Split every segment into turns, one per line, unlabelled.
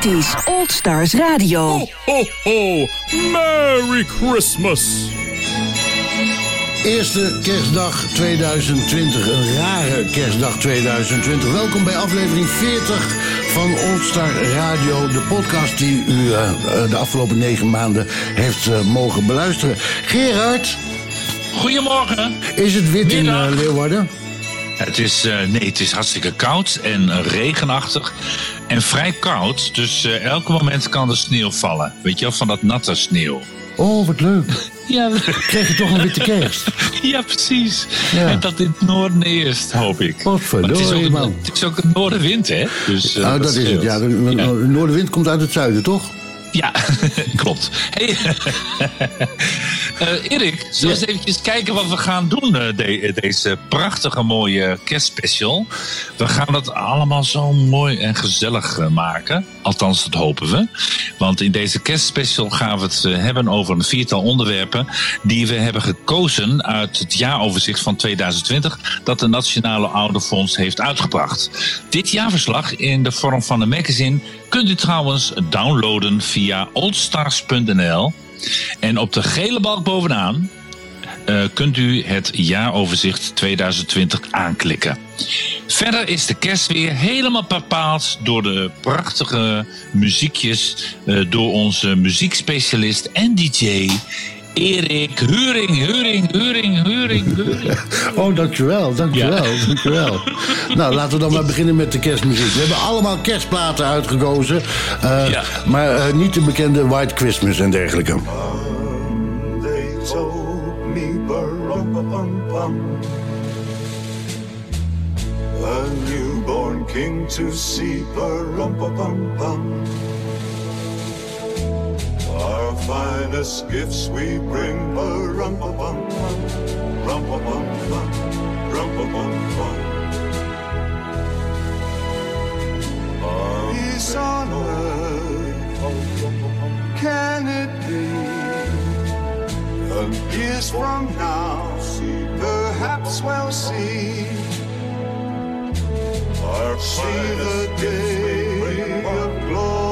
Dit is Old Stars Radio.
Ho, ho, ho. Merry Christmas.
Eerste kerstdag 2020, een rare kerstdag 2020. Welkom bij aflevering 40 van Oldstar Radio, de podcast die u uh, de afgelopen negen maanden heeft uh, mogen beluisteren. Gerard.
Goedemorgen.
Is het wit Middag. in uh, Leeuwarden?
Het is, nee, het is hartstikke koud en regenachtig. En vrij koud, dus uh, elk moment kan er sneeuw vallen. Weet je wel, van dat natte sneeuw.
Oh, wat leuk. Ja, we krijgen toch een witte kerst.
ja, precies. Ja. En dat in het noorden eerst, hoop ik.
Wat verdorie, man.
Het is ook een noordenwind, hè?
Dus, uh, nou, dat, dat is het, ja. De, de ja. noordenwind komt uit het zuiden, toch?
Ja, klopt. Hey, uh, Erik, zullen we eens eventjes kijken wat we gaan doen de, deze prachtige mooie kerstspecial. We gaan dat allemaal zo mooi en gezellig uh, maken. Althans, dat hopen we. Want in deze kerstspecial gaan we het hebben over een viertal onderwerpen die we hebben gekozen uit het jaaroverzicht van 2020 dat de Nationale Ouderfonds heeft uitgebracht. Dit jaarverslag in de vorm van een magazine kunt u trouwens downloaden via oldstars.nl. En op de gele balk bovenaan uh, kunt u het jaaroverzicht 2020 aanklikken. Verder is de kerst weer helemaal bepaald door de prachtige muziekjes uh, door onze muziekspecialist en DJ Erik Huring, Huring, Huring, Huring, Huring.
Oh, dankjewel, dankjewel, ja. dankjewel. nou, laten we dan maar beginnen met de kerstmuziek. We hebben allemaal kerstplaten uitgekozen. Uh, ja. Maar uh, niet de bekende White Christmas en dergelijke. A newborn king to see, Our finest gifts we bring, a rum pa bum bum, rum pa bum bum, rum pa bum bum. Peace on earth, can it be? And years from now, perhaps we'll see. Our see the day of glory.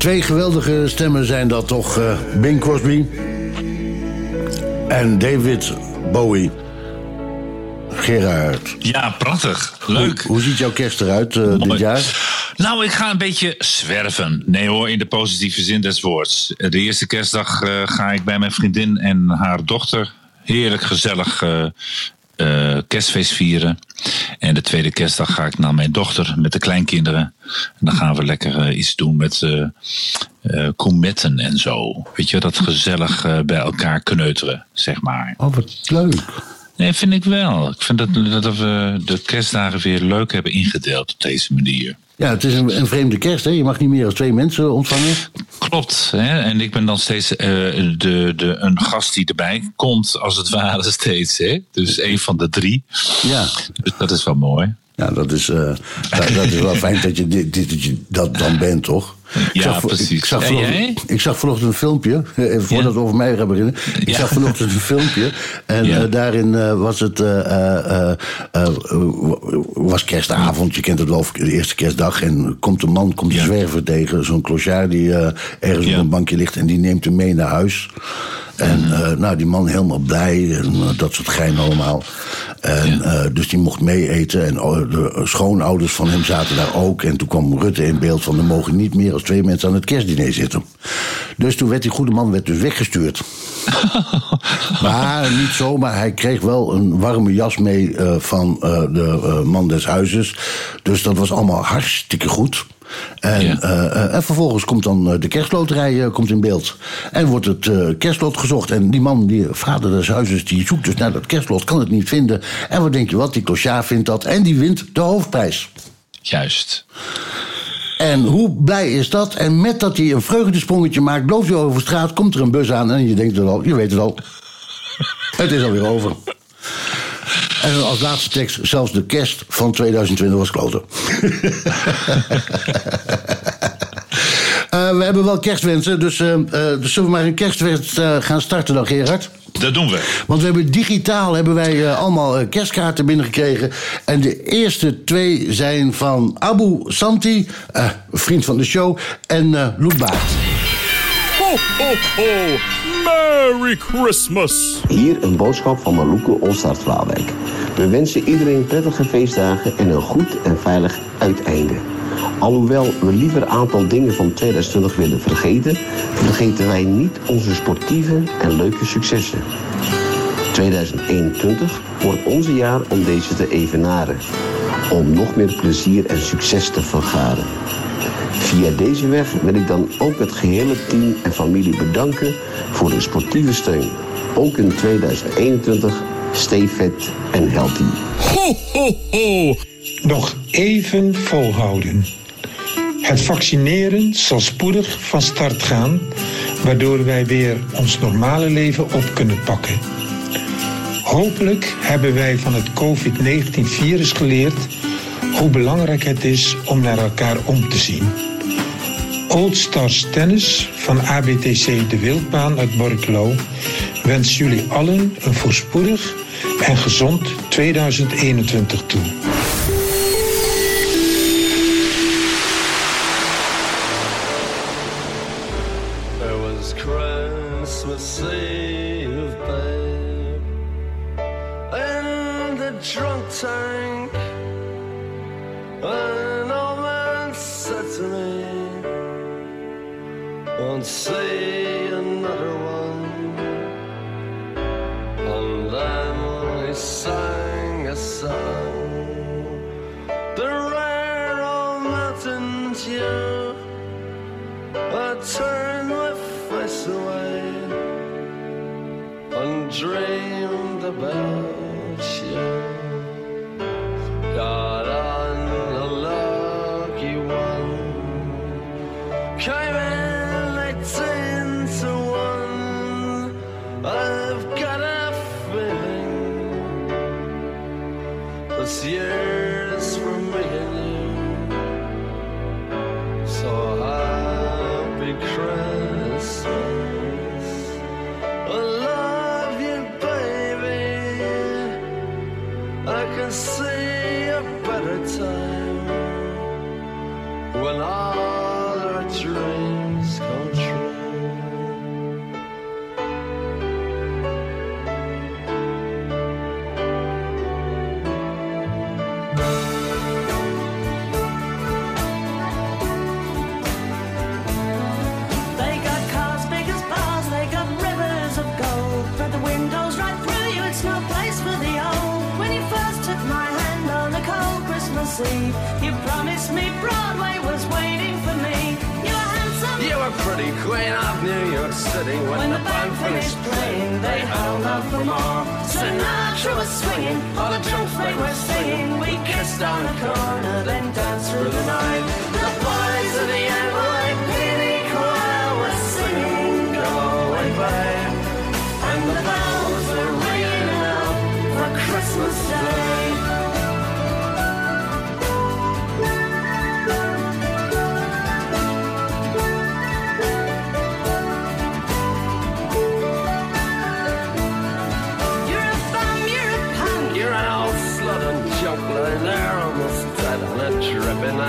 Twee geweldige stemmen zijn dat toch, uh, Bing Crosby en David Bowie. Gerard.
Ja, prachtig. Leuk.
Hoe, hoe ziet jouw kerst eruit uh, dit jaar?
Nou, ik ga een beetje zwerven. Nee hoor, in de positieve zin des woords. De eerste kerstdag uh, ga ik bij mijn vriendin en haar dochter heerlijk gezellig uh, uh, kerstfeest vieren. En de tweede kerstdag ga ik naar mijn dochter met de kleinkinderen. En dan gaan we lekker iets doen met koemetten en zo. Weet je, dat gezellig bij elkaar kneuteren, zeg maar.
Oh, wat leuk.
Nee, vind ik wel. Ik vind dat, dat we de kerstdagen weer leuk hebben ingedeeld op deze manier.
Ja, het is een, een, vreemde kerst, hè? Je mag niet meer dan twee mensen ontvangen.
Klopt, hè? en ik ben dan steeds uh, de, de, een gast die erbij komt, als het ware steeds. Hè? Dus een van de drie.
Ja.
Dus dat is wel mooi.
Ja, dat is, uh, dat, dat, is wel fijn dat je, dit, dat je dat dan bent, toch? Ik
Ja,
zag,
precies.
Ik zag, ik zag vanochtend een filmpje, even voordat we over mij gaan beginnen. Ik
Ja.
zag vanochtend een filmpje en
Ja.
eh, daarin eh, was het eh, was kerstavond, je kent het wel, de eerste kerstdag. En komt een man, komt een zwerver tegen, zo'n clochard die ergens op een bankje ligt en die neemt hem mee naar huis. En eh, nou, die man helemaal blij en eh, dat soort gein allemaal. En, eh, dus die mocht mee eten. En oh, de schoonouders van hem zaten daar ook. En toen kwam Rutte in beeld van... er mogen niet meer als twee mensen aan het kerstdiner zitten. Dus toen werd die goede man werd dus weggestuurd. maar niet zomaar. Hij kreeg wel een warme jas mee van de man des huizes. Dus dat was allemaal hartstikke goed. En,
Ja.
eh, eh, en vervolgens komt dan eh, de kerstloterij komt in beeld. En wordt het kerstlot gezocht. En die man, die vader des huizes, die zoekt dus naar dat kerstlot, kan het niet vinden. En wat denk je wat? Die clochard vindt dat. En die wint de hoofdprijs.
Juist.
En hoe blij is dat? En met dat hij een vreugdesprongetje maakt, loopt hij over straat, komt er een bus aan en je denkt het al, je weet het al. het is alweer over. En als laatste tekst, zelfs de kerst van 2020 was kloten. Eh, we hebben wel kerstwensen, dus, eh, eh, dus zullen we maar een kerstwens eh, gaan starten dan, Gerard?
Dat doen we.
Want we hebben digitaal hebben wij eh, allemaal kerstkaarten binnengekregen. En de eerste twee zijn van Abu Santi, eh, vriend van de show, en eh Loek Baart.
Ho, ho, ho! Merry Christmas!
Hier een boodschap van Maluke Olstart Vlaandijk. We wensen iedereen prettige feestdagen en een goed en veilig uiteinde. Alhoewel we liever een aantal dingen van 2020 willen vergeten, vergeten wij niet onze sportieve en leuke successen. 2021 wordt onze jaar om deze te evenaren. Om nog meer plezier en succes te vergaren. Via deze weg wil ik dan ook het gehele team en familie bedanken voor de sportieve steun. Ook in 2021 stay fit en healthy.
Ho, ho, ho!
Nog even volhouden. Het vaccineren zal spoedig van start gaan, waardoor wij weer ons normale leven op kunnen pakken. Hopelijk hebben wij van het COVID-19-virus geleerd hoe belangrijk het is om naar elkaar om te zien. Old Stars Tennis van ABTC De Wildbaan uit Borkelo wens jullie allen een voorspoedig en gezond 2021 toe.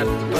canal.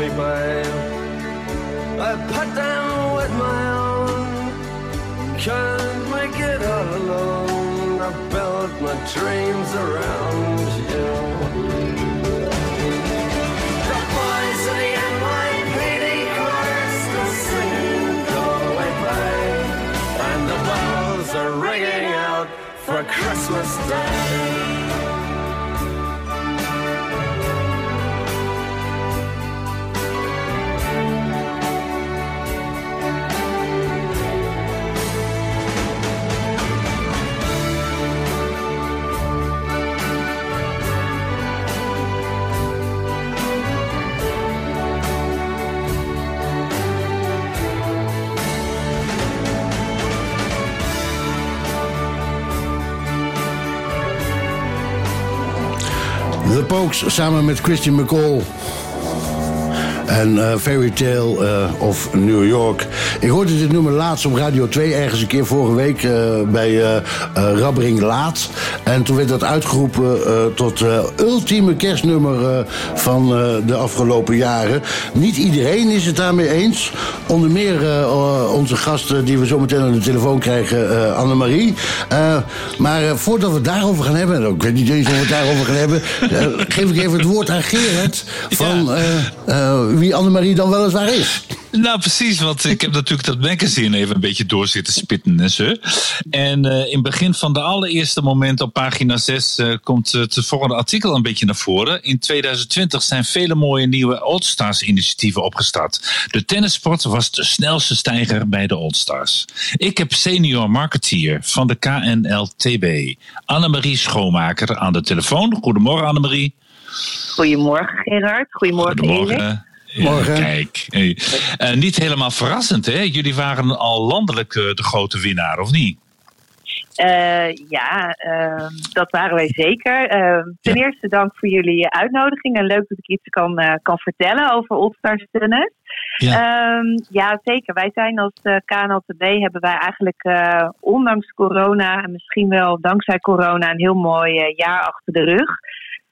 Me,
babe. I put them with my own. Can't make it all alone. I built my dreams around you. The boys singing Galway Bay, and the bells are ringing out for Christmas Day.
Pokes samen met Christian McCall. En eh, Fairy Tale eh, of New York. Ik hoorde dit nummer laatst op Radio 2, ergens een keer vorige week eh, bij Rabbering Laat. En toen werd dat uitgeroepen eh, tot eh, ultieme kerstnummer eh, van de afgelopen jaren. Niet iedereen is het daarmee eens. Onder meer onze gasten die we zo meteen aan de telefoon krijgen, Annemarie. Maar voordat we het daarover gaan hebben, en ik weet niet eens of we het daarover gaan hebben, geef ik even het woord aan Gerard van wie Annemarie dan weliswaar is.
Nou, precies, want ik heb natuurlijk dat magazine even een beetje door zitten spitten en zo. En eh, in het begin van de allereerste moment op pagina 6 eh, komt het volgende artikel een beetje naar voren. In 2020 zijn vele mooie nieuwe All-Stars initiatieven opgestart. De tennissport was de snelste stijger bij de All-Stars. Ik heb senior marketeer van de KNLTB, Annemarie Schoonmaker, aan de telefoon. Goedemorgen Annemarie.
Goedemorgen Gerard, goedemorgen, Erik.
Ja,
Morgen.
kijk, hey. Eh, niet helemaal verrassend, hè? Jullie waren al landelijk eh, de grote winnaar, of niet?
Eh, ja, ehm, dat waren wij zeker. Ehm, ten
Ja.
eerste dank voor jullie uitnodiging en leuk dat ik iets kan, eh, kan vertellen over All-Stars Tennis.
Ja.
Ehm, ja, zeker. Wij zijn als uh, KNLTB hebben wij eigenlijk eh, ondanks corona en misschien wel dankzij corona een heel mooi jaar achter de rug.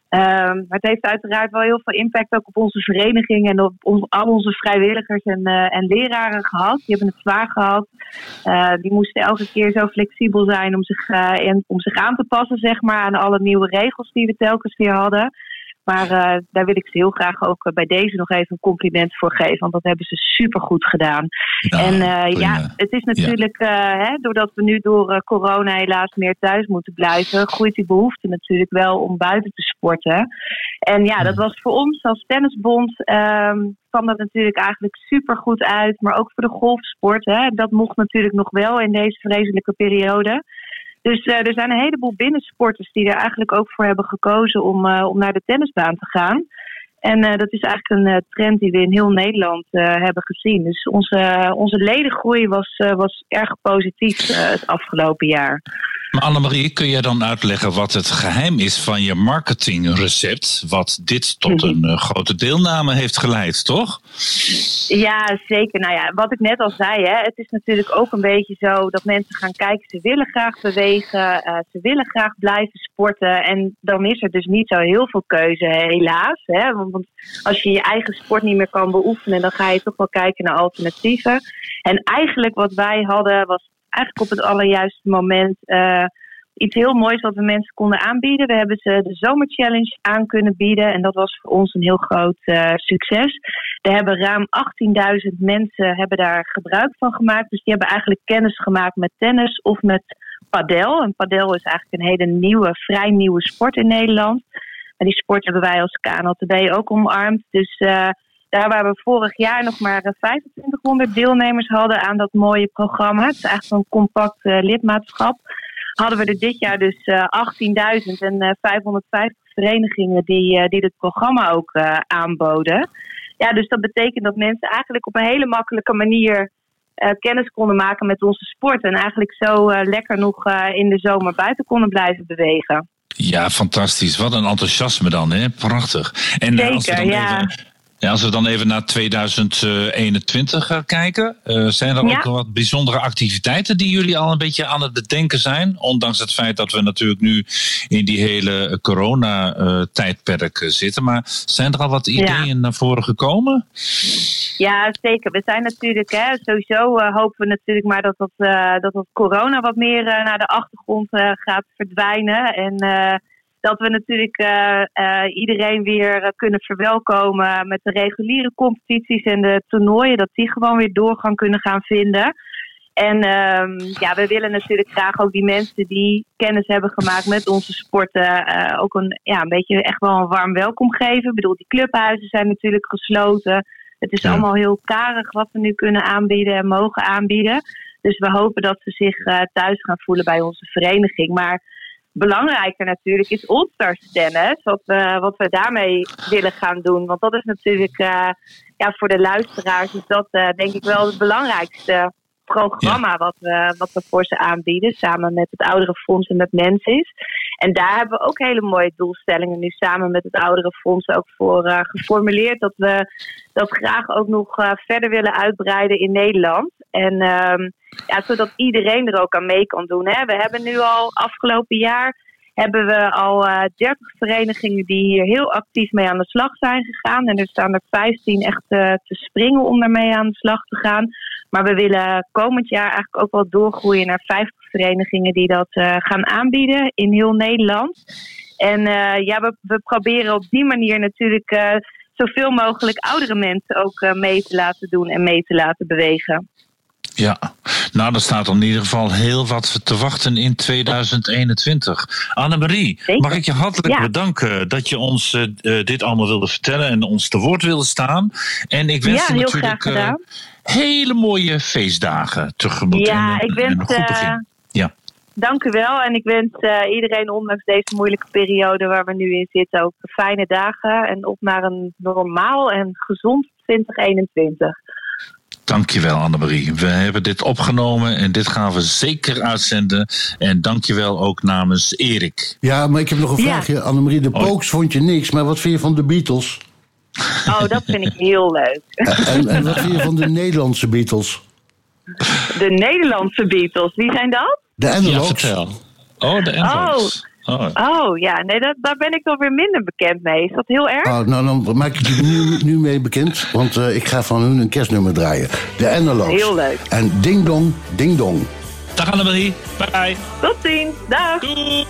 Ehm, maar het heeft uiteraard wel heel veel impact ook op onze vereniging en op al onze vrijwilligers en, eh, en leraren gehad. Die hebben het zwaar gehad. Eh, die moesten elke keer zo flexibel zijn om zich, en, om zich aan te passen zeg maar, aan alle nieuwe regels die we telkens weer hadden. Maar eh, daar wil ik ze heel graag ook eh, bij deze nog even een compliment voor geven. Want dat hebben ze supergoed gedaan. En eh, ja, het is natuurlijk, hè, doordat we nu door corona helaas meer thuis moeten blijven, groeit die behoefte natuurlijk wel om buiten te sporten. En ja, dat was voor ons als tennisbond, ehm kwam dat natuurlijk eigenlijk super goed uit. Maar ook voor de golfsport, hè, dat mocht natuurlijk nog wel in deze vreselijke periode. Dus eh, er zijn een heleboel binnensporters die er eigenlijk ook voor hebben gekozen om, eh, om naar de tennisbaan te gaan. En eh, dat is eigenlijk een trend die we in heel Nederland hebben gezien. Dus onze, onze ledengroei was, was erg positief het afgelopen jaar.
Maar Annemarie, kun je dan uitleggen wat het geheim is van je marketingrecept? Wat dit tot een eh, grote deelname heeft geleid, toch?
Ja, zeker. Nou ja, wat ik net al zei, hè, het is natuurlijk ook een beetje zo dat mensen gaan kijken. Ze willen graag bewegen, eh, ze willen graag blijven sporten. En dan is er dus niet zo heel veel keuze, helaas. Hè? Want als je je eigen sport niet meer kan beoefenen, dan ga je toch wel kijken naar alternatieven. En eigenlijk wat wij hadden, was eigenlijk op het allerjuiste moment eh, iets heel moois wat we mensen konden aanbieden. We hebben ze de zomerchallenge aan kunnen bieden. En dat was voor ons een heel groot eh, succes. Er hebben ruim 18.000 mensen hebben daar gebruik van gemaakt. Dus die hebben eigenlijk kennis gemaakt met tennis of met padel. En padel is eigenlijk een hele nieuwe, vrij nieuwe sport in Nederland. En die sport hebben wij als KNLTB ook omarmd. Dus eh, Daar waar we vorig jaar nog maar eh, 2500 deelnemers hadden aan dat mooie programma. Het is eigenlijk zo'n compact eh, lidmaatschap. Hadden we er dit jaar dus eh, 18.000 en eh, 550 verenigingen die, eh, die dit programma ook eh, aanboden. Ja, dus dat betekent dat mensen eigenlijk op een hele makkelijke manier eh, kennis konden maken met onze sport. En eigenlijk zo eh, lekker nog eh, in de zomer buiten konden blijven bewegen.
Ja, fantastisch. Wat een enthousiasme dan, hè? Prachtig. En eh, als we
Zeker,
dan
ja.
even, ja, als we dan even naar 2021 gaan kijken, eh, zijn er
Ja.
ook wat bijzondere activiteiten die jullie al een beetje aan het bedenken zijn? Ondanks het feit dat we natuurlijk nu in die hele corona-tijdperk zitten. Maar zijn er al wat ideeën naar voren gekomen?
Ja, zeker. We zijn natuurlijk, hè, sowieso eh, hopen we natuurlijk maar dat dat, eh, dat dat corona wat meer eh, naar de achtergrond eh, gaat verdwijnen. En eh, dat we natuurlijk eh, eh, iedereen weer eh, kunnen verwelkomen met de reguliere competities en de toernooien. Dat die gewoon weer doorgang kunnen gaan vinden. En ehm, ja, we willen natuurlijk graag ook die mensen die kennis hebben gemaakt met onze sporten ook een, ja, een beetje echt wel een warm welkom geven. Ik bedoel, die clubhuizen zijn natuurlijk gesloten. Het is
Ja.
allemaal heel karig wat we nu kunnen aanbieden en mogen aanbieden. Dus we hopen dat ze zich thuis gaan voelen bij onze vereniging. Maar belangrijker natuurlijk is All-Stars tennis. Wat we, wat we daarmee willen gaan doen. Want dat is natuurlijk eh, ja, voor de luisteraars is dat eh, denk ik wel het belangrijkste programma wat, we, wat we voor ze aanbieden. Samen met het Ouderenfonds en met Mensis. En daar hebben we ook hele mooie doelstellingen nu samen met het Ouderenfonds ook voor eh, geformuleerd. Dat we dat graag ook nog verder willen uitbreiden in Nederland. En ehm, ja, zodat iedereen er ook aan mee kan doen. Hè. We hebben nu al afgelopen jaar hebben we al eh 30 verenigingen die hier heel actief mee aan de slag zijn gegaan. En er staan er 15 echt eh, te springen om daarmee aan de slag te gaan. Maar we willen komend jaar eigenlijk ook wel doorgroeien naar 50 verenigingen die dat eh, gaan aanbieden in heel Nederland. En eh, ja, we, we proberen op die manier natuurlijk eh, zoveel mogelijk oudere mensen ook eh, mee te laten doen en mee te laten bewegen.
Ja, nou, er staat in ieder geval heel wat te wachten in 2021. Annemarie, mag ik je hartelijk
Ja.
bedanken dat je ons eh, eh, dit allemaal wilde vertellen en ons te woord wilde staan. En ik wens
Ja,
je natuurlijk eh, hele mooie feestdagen tegemoet.
Ja,
en,
ik wens,
en een goed begin. Ja.
Dank u wel. En ik wens iedereen, ondanks deze moeilijke periode waar we nu in zitten, ook fijne dagen. En op naar een normaal en gezond 2021.
Dankjewel Annemarie. We hebben dit opgenomen en dit gaan we zeker uitzenden. En dankjewel ook namens Erik.
Ja, maar ik heb nog een
Ja.
vraagje. Annemarie, de
Hoi.
Pokes vond je niks, maar wat vind je van de Beatles?
Oh, dat vind ik heel leuk.
En, en wat vind je van de Nederlandse Beatles?
De Nederlandse Beatles, wie zijn dat?
De
Ja,
Analogs?
Oh, de Envelopes. Oh.
Oh ja, nee, dat, daar ben ik wel weer minder bekend mee. Is dat heel erg?
Oh, nou, dan maak ik je nu, nu mee bekend, want eh, ik ga van hun een kerstnummer draaien. De Analogs.
Heel leuk.
En Ding Dong, Ding Dong.
Dag Annemarie. Bye bye.
Tot ziens. Dag.
Doei.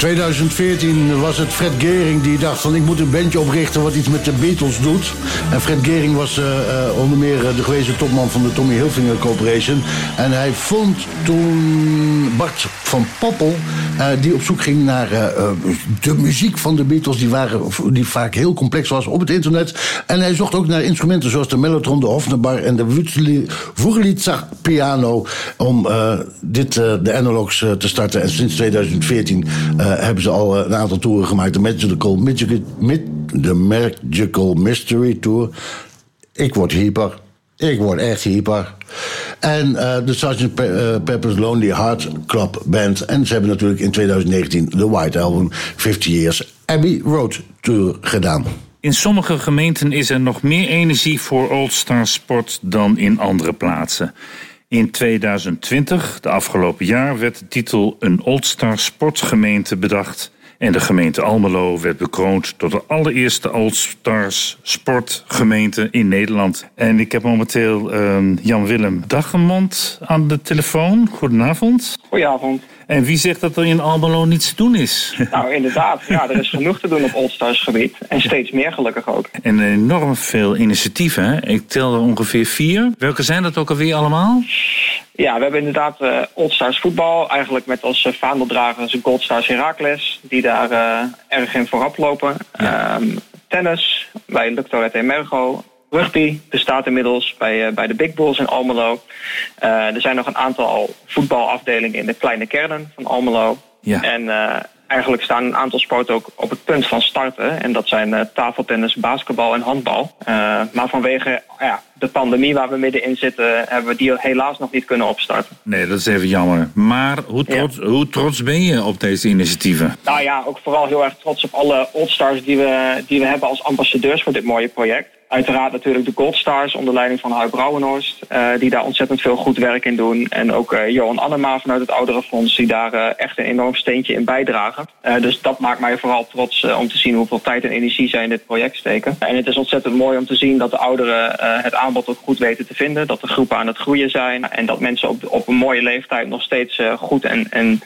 2014 was het Fred Gering die dacht van ik moet een bandje oprichten wat iets met de Beatles doet. En Fred Gering was eh, eh, onder meer eh, de gewezen topman van de Tommy Hilfiger Corporation. En hij vond toen Bart van Poppel die op zoek ging naar de muziek van de Beatles die, waren, die vaak heel complex was op het internet. En hij zocht ook naar instrumenten zoals de mellotron, de Hofnerbar en de Wurlitzer piano om dit, eh, de analogs eh, te starten. En sinds 2014 eh, hebben ze al een aantal toeren gemaakt. De Magical, Magical, de Magical Mystery Tour. Ik word hyper. Ik word echt hyper. En de Sgt. Pe- Pepper's Lonely Heart Club Band. En ze hebben natuurlijk in 2019 de White Album 50 Years Abbey Road Tour gedaan.
In sommige gemeenten is er nog meer energie voor Old Star Sport dan in andere plaatsen. In 2020, de afgelopen jaar, werd de titel een Old Star Sportgemeente bedacht. En de gemeente Almelo werd bekroond tot de allereerste Old Stars sportgemeente in Nederland. En ik heb momenteel ehm, Jan-Willem Daggemond aan de telefoon. Goedenavond.
Goedenavond.
En wie zegt dat er in Almelo niets te doen is?
Nou, inderdaad. Ja, er is genoeg te doen op Oldstars gebied. En steeds meer gelukkig ook.
En enorm veel initiatieven. Ik tel er ongeveer vier. Welke zijn dat ook alweer allemaal?
Ja, we hebben inderdaad eh Oldstars voetbal. Eigenlijk met als uh, vaandeldragers Goldstars Heracles. Die daar eh, erg in voorop lopen. Ehm, tennis bij Luctoret Emergo. Rugby bestaat inmiddels bij, eh, bij de Big Bulls in Almelo. Eh, er zijn nog een aantal voetbalafdelingen in de kleine kernen van Almelo.
Ja.
En eh, eigenlijk staan een aantal sporten ook op het punt van starten. En dat zijn tafeltennis, basketbal en handbal. Maar vanwege ja, de pandemie waar we middenin zitten, hebben we die helaas nog niet kunnen opstarten.
Nee, dat is even jammer. Maar hoe trots, hoe trots ben je op deze initiatieven?
Nou ja, ook vooral heel erg trots op alle Oldstars die we, die we hebben als ambassadeurs voor dit mooie project. Uiteraard natuurlijk de Goldstars onder leiding van Huib Brouwenhorst, eh, die daar ontzettend veel goed werk in doen. En ook eh, Johan Annema vanuit het Ouderenfonds, die daar eh, echt een enorm steentje in bijdragen. Dus dat maakt mij vooral trots om te zien hoeveel tijd en energie zij in dit project steken. En het is ontzettend mooi om te zien dat de ouderen het aanbod ook goed weten te vinden. Dat de groepen aan het groeien zijn. En dat mensen op, op een mooie leeftijd nog steeds goed en, en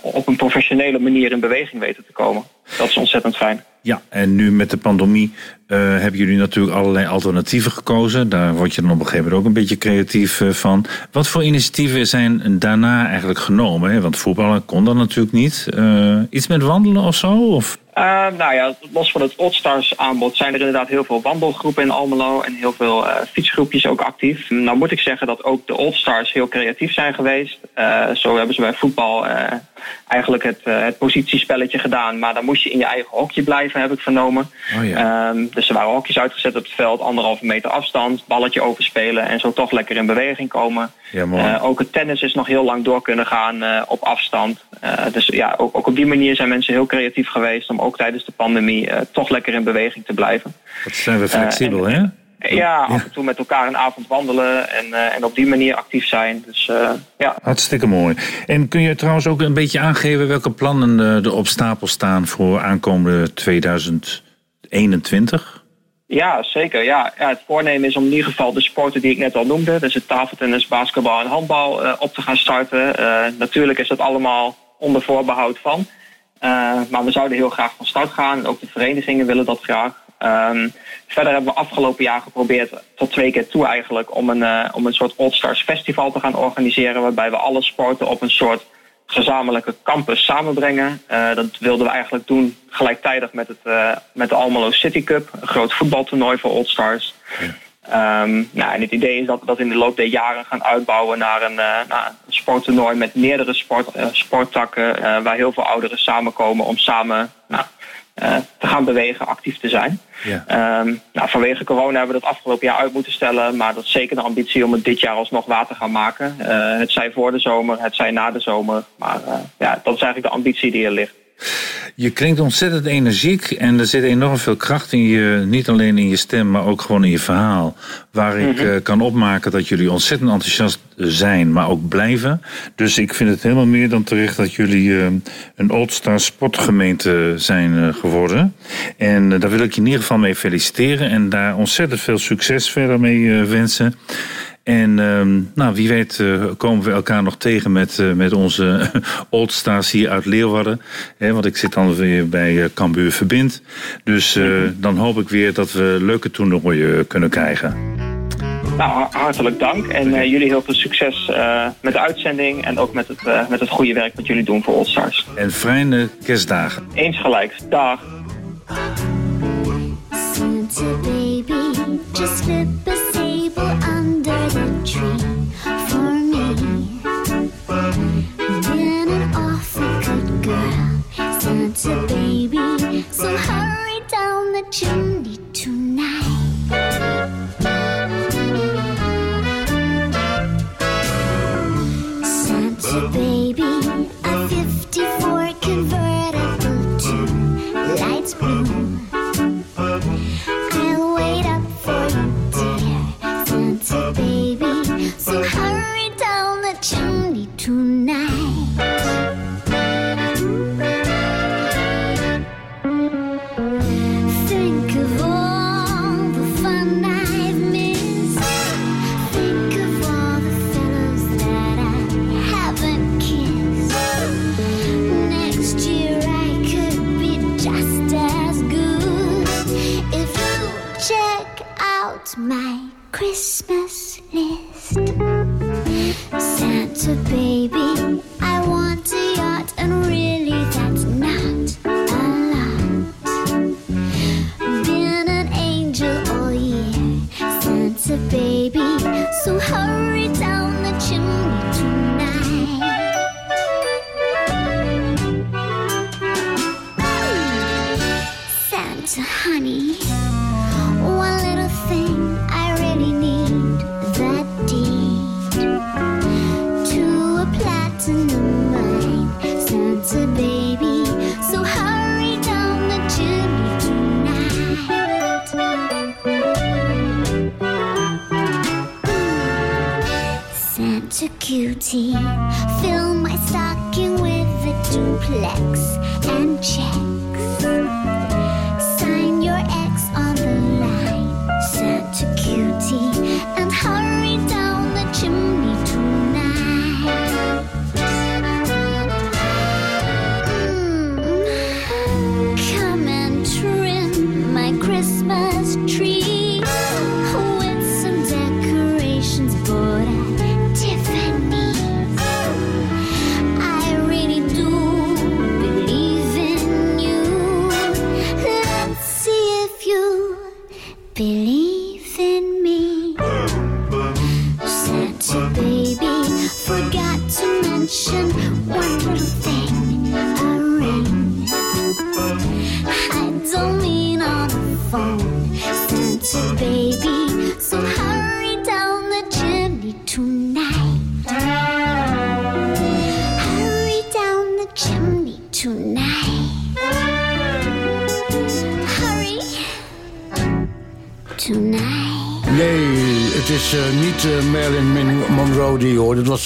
op een professionele manier in beweging weten te komen. Dat is ontzettend fijn.
Ja, en nu met de pandemie eh, hebben jullie natuurlijk allerlei alternatieven gekozen. Daar word je dan op een gegeven moment ook een beetje creatief eh, van. Wat voor initiatieven zijn daarna eigenlijk genomen? Hè? Want voetballen kon dat natuurlijk niet. Eh, iets met wandelen of zo? Of?
Uh, nou ja, los van het Oddstars aanbod zijn er inderdaad heel veel wandelgroepen in Almelo en heel veel uh, fietsgroepjes ook actief. Nou moet ik zeggen dat ook de Oldstars heel creatief zijn geweest. Uh, zo hebben ze bij voetbal uh, eigenlijk het, het positiespelletje gedaan, maar dan moest je in je eigen hokje blijven, heb ik vernomen.
Oh ja.
um, dus er waren hokjes uitgezet op het veld, anderhalve meter afstand, balletje overspelen en zo toch lekker in beweging komen.
Ja,
ook het tennis is nog heel lang door kunnen gaan op afstand. dus ja, ook, ook op die manier zijn mensen heel creatief geweest om ook tijdens de pandemie uh, toch lekker in beweging te blijven.
Dat zijn we flexibel, uh,
hè? Ja, af en toe met elkaar een avond wandelen en, uh, en op die manier actief zijn. Dus, ja.
Hartstikke mooi. En kun je trouwens ook een beetje aangeven welke plannen er op stapel staan voor aankomende 2021?
Ja, zeker. Ja, ja, het voornemen is om in ieder geval de sporten die ik net al noemde, dus het tafeltennis, basketbal en handbal, op te gaan starten. natuurlijk is dat allemaal onder voorbehoud van. Uh, maar we zouden heel graag van start gaan. Ook de verenigingen willen dat graag. Um, verder hebben we afgelopen jaar geprobeerd, tot twee keer toe eigenlijk, om een, om een soort All-Stars Festival te gaan organiseren. Waarbij we alle sporten op een soort gezamenlijke campus samenbrengen. Uh, dat wilden we eigenlijk doen gelijktijdig met, het, met de Almelo City Cup, een groot voetbaltoernooi voor All-Stars. Ja. Um, nou, en het idee is dat we dat in de loop der jaren gaan uitbouwen naar een, uh, naar een sporttoernooi met meerdere sport, sporttakken, waar heel veel ouderen samenkomen om samen nou, te gaan bewegen, actief te zijn.
Ja.
Um, nou, vanwege corona hebben we dat afgelopen jaar uit moeten stellen, maar dat is zeker de ambitie om het dit jaar alsnog waar te gaan maken. het zij voor de zomer, het zij na de zomer, maar ja, dat is eigenlijk de ambitie die er ligt.
Je klinkt ontzettend energiek en er zit enorm veel kracht in je, niet alleen in je stem, maar ook gewoon in je verhaal. Waar ik mm-hmm. uh, kan opmaken dat jullie ontzettend enthousiast zijn, maar ook blijven. Dus ik vind het helemaal meer dan terecht dat jullie uh, een Oldstar sportgemeente zijn geworden. En daar wil ik je in ieder geval mee feliciteren en daar ontzettend veel succes verder mee wensen.
En ehm, nou, wie weet eh, komen we elkaar nog tegen met, eh, met onze Old Stars hier uit Leeuwarden. Hè, want ik zit dan weer bij eh, Cambuur Verbind. Dus eh, dan hoop ik weer dat we leuke toernooien kunnen krijgen.
Nou, har- hartelijk dank. En eh, jullie heel veel succes eh, met de uitzending en ook met het, eh, met het goede werk wat jullie doen voor All Stars.
En fijne kerstdagen.
Eens gelijk. Dag.
Santa baby, just chimney tonight. Santa baby,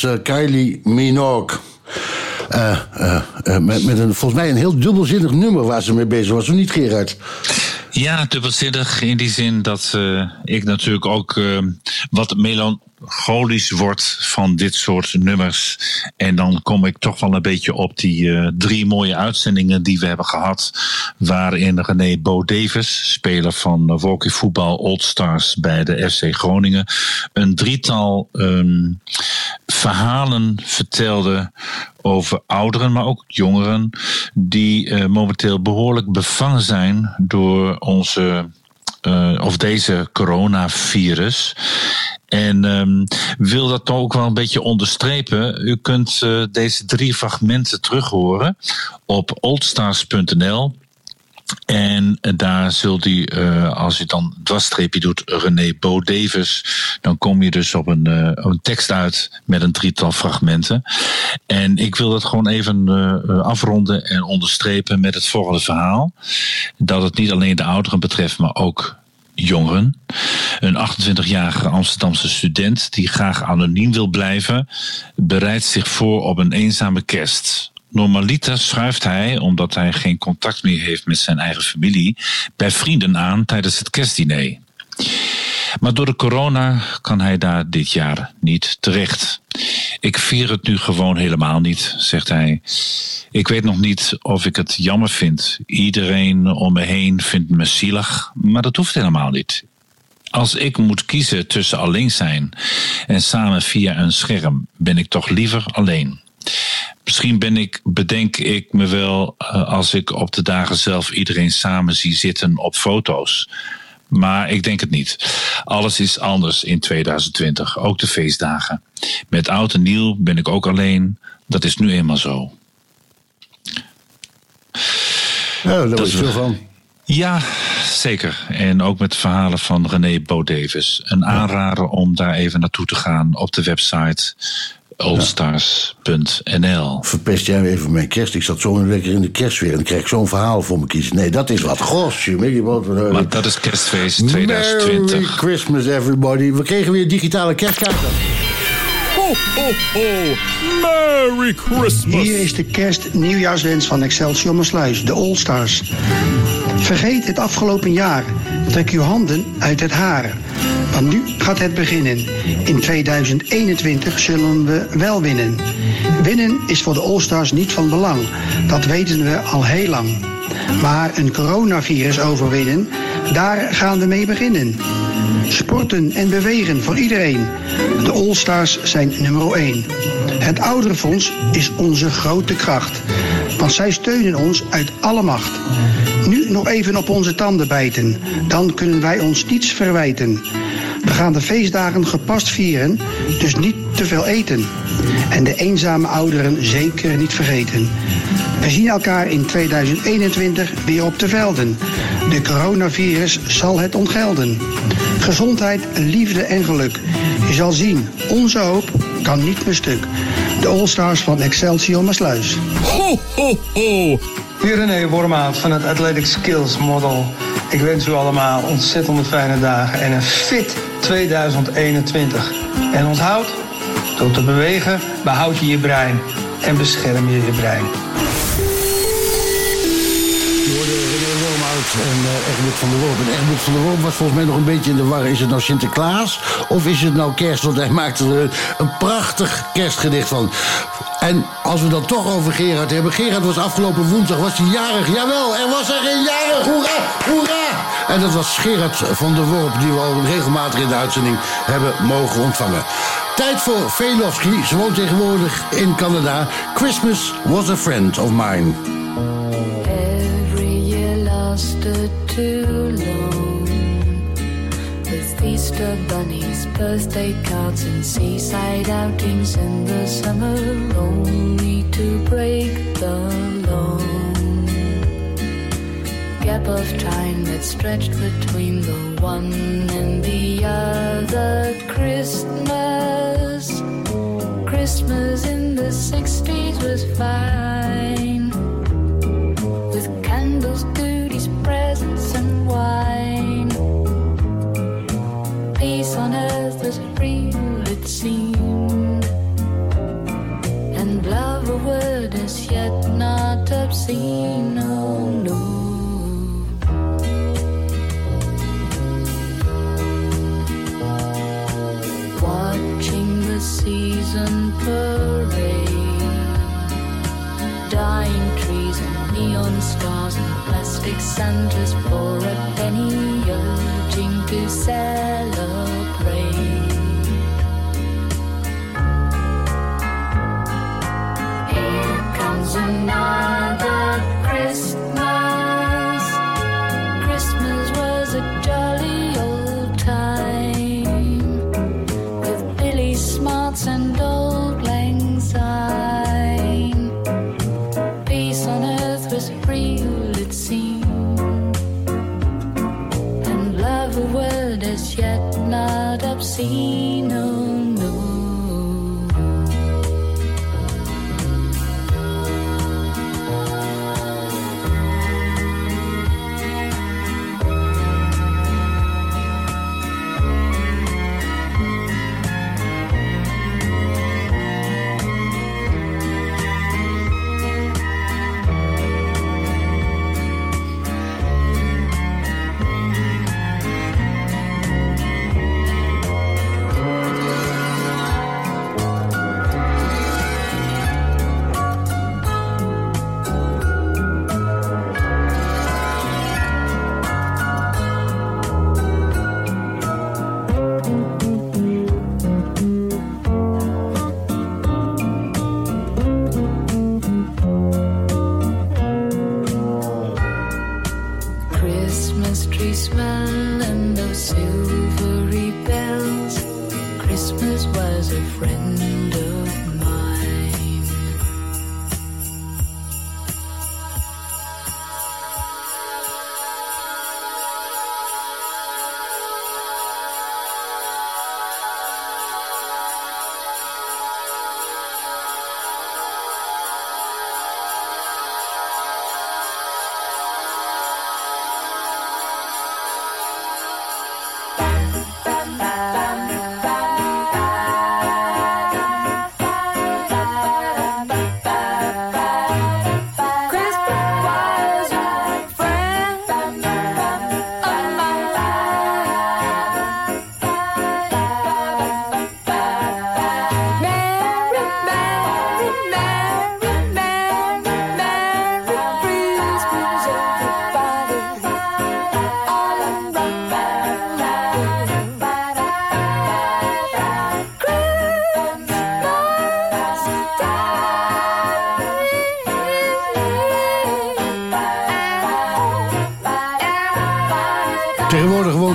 eh, Kylie Minogue. Eh, eh, met, een, volgens mij een heel dubbelzinnig nummer waar ze mee bezig was. Of niet, Gerard?
Ja, dubbelzinnig in die zin dat ik natuurlijk ook wat melancholisch word van dit soort nummers. En dan kom ik toch wel een beetje op die eh, drie mooie uitzendingen die we hebben gehad. Waarin René Bo Davis, speler van uh, hockeyvoetbal Old Stars bij de FC Groningen, een drietal ehm, verhalen vertelde over ouderen, maar ook jongeren, die eh, momenteel behoorlijk bevangen zijn door onze eh, of deze coronavirus. En ehm, wil dat toch ook wel een beetje onderstrepen. U kunt eh, deze drie fragmenten terughoren op oldstars.nl. En daar zult u, eh, als u dan een dwarsstreepje doet, René Bo Davis, dan kom je dus op een, eh, een tekst uit met een drietal fragmenten. En ik wil dat gewoon even eh, afronden en onderstrepen met het volgende verhaal. Dat het niet alleen de ouderen betreft, maar ook jongeren. Een 28-jarige Amsterdamse student die graag anoniem wil blijven, bereidt zich voor op een eenzame kerst. Normaliter schuift hij, omdat hij geen contact meer heeft met zijn eigen familie, bij vrienden aan tijdens het kerstdiner. Maar door de corona kan hij daar dit jaar niet terecht. Ik vier het nu gewoon helemaal niet, zegt hij. Ik weet nog niet of ik het jammer vind. Iedereen om me heen vindt me zielig, maar dat hoeft helemaal niet. Als ik moet kiezen tussen alleen zijn en samen via een scherm, ben ik toch liever alleen. Misschien ben ik, bedenk ik me wel eh, als ik op de dagen zelf iedereen samen zie zitten op foto's. Maar ik denk het niet. Alles is anders in 2020, ook de feestdagen. Met oud en nieuw ben ik ook alleen. Dat is nu eenmaal zo.
Ja, daar
is
je veel van.
Ja, zeker. En ook met verhalen van René Bo-Davis. Een aanrader om daar even naartoe te gaan op de website allstars.nl.
Verpest jij even mijn kerst? Ik zat zo lekker in de kerstsfeer en dan krijg ik zo'n verhaal voor me kiezen. Nee, dat is wat eh,
Maar dat is kerstfeest
Merry
2020.
Christmas, everybody. We kregen weer digitale kerstkaarten.
Ho, ho, ho! Merry Christmas!
Hier is de kerst-nieuwjaarswens van Excelsior Maasluis, de All-Stars. Vergeet het afgelopen jaar. Trek uw handen uit het haar. Want nu gaat het beginnen. In 2021 zullen we wel winnen. Winnen is voor de All-Stars niet van belang. Dat weten we al heel lang. Maar een coronavirus overwinnen, daar gaan we mee beginnen. Sporten en bewegen voor iedereen. De All-Stars zijn nummer 1. Het ouderenfonds is onze grote kracht. Want zij steunen ons uit alle macht. Nu nog even op onze tanden bijten. Dan kunnen wij ons niets verwijten. We gaan de feestdagen gepast vieren, dus niet te veel eten. En de eenzame ouderen zeker niet vergeten. We zien elkaar in 2021 weer op de velden. De coronavirus zal het ontgelden. Gezondheid, liefde en geluk. Je zal zien, onze hoop kan niet meer stuk. De All-Stars van Excelsior Maasluis.
Ho, ho, ho!
Hier René Wormaat van het Athletic Skills Model. Ik wens u allemaal ontzettende fijne dagen en een fit 2021. En onthoud, door te bewegen behoud je je brein en bescherm je je brein.
En eh Egmond van der Worp. En Egmond van der Worp was volgens mij nog een beetje in de war. Is het nou Sinterklaas of is het nou kerst? Want hij maakte er een prachtig kerstgedicht van. En als we dan toch over Gerard hebben. Gerard was afgelopen woensdag was hij jarig. Jawel, er was er een jarig. Hoera, hoera. En dat was Gerard van der Worp. Die we al regelmatig in de uitzending hebben mogen ontvangen. Tijd voor Velofsky. Ze woont tegenwoordig in Canada. Christmas was a friend of mine.
Lasted too long. With Easter bunnies, birthday cards, and seaside outings in the summer, only to break the long gap of time that stretched between the one and the other Christmas. Christmas in the 60s was fine was real, it seemed, and love a word as yet not obscene. Oh no. Watching the season parade dying trees and neon stars and plastic Santas for a penny, urging to celebrate.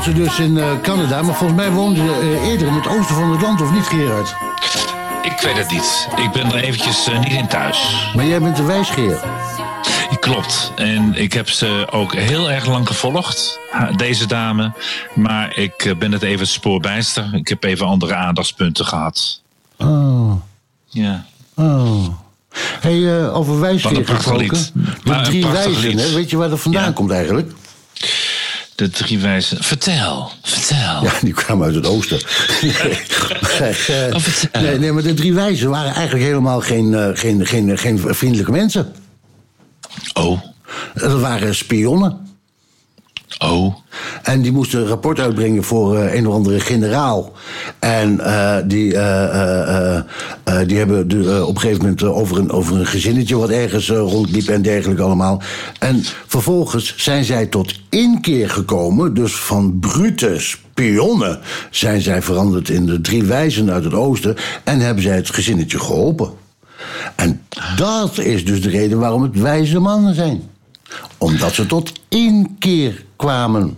Ze dus in eh, Canada, maar volgens mij woonde ze eh, eerder in het oosten van het land, of niet, Gerard?
Ik weet het niet. Ik ben er eventjes eh, niet in thuis.
Maar jij bent de wijsgeer.
Klopt. En ik heb ze ook heel erg lang gevolgd, deze dame. Maar ik ben het even het spoor bijster. Ik heb even andere aandachtspunten gehad.
Oh,
Ja.
oh. hey, over wijsgeer
een prachtig
gesproken.
Maar een
drie wijzen, hè? weet je waar dat vandaan
Ja.
komt eigenlijk?
De drie wijzen. Vertel, vertel.
Ja, die kwamen uit het oosten. nee,
Oh, vertel.
nee, nee, maar de drie wijzen waren eigenlijk helemaal geen, eh, geen, geen, geen vriendelijke mensen.
Oh.
Dat waren spionnen.
Oh.
En die moesten een rapport uitbrengen voor eh, een of andere generaal. En eh, die, eh, die hebben de, op een gegeven moment over, een, over een gezinnetje wat ergens rondliep en dergelijke allemaal. En vervolgens zijn zij tot inkeer gekomen, dus van brute spionnen zijn zij veranderd in de drie wijzen uit het oosten en hebben zij het gezinnetje geholpen. En dat is dus de reden waarom het wijze mannen zijn. Omdat ze tot inkeer kwamen.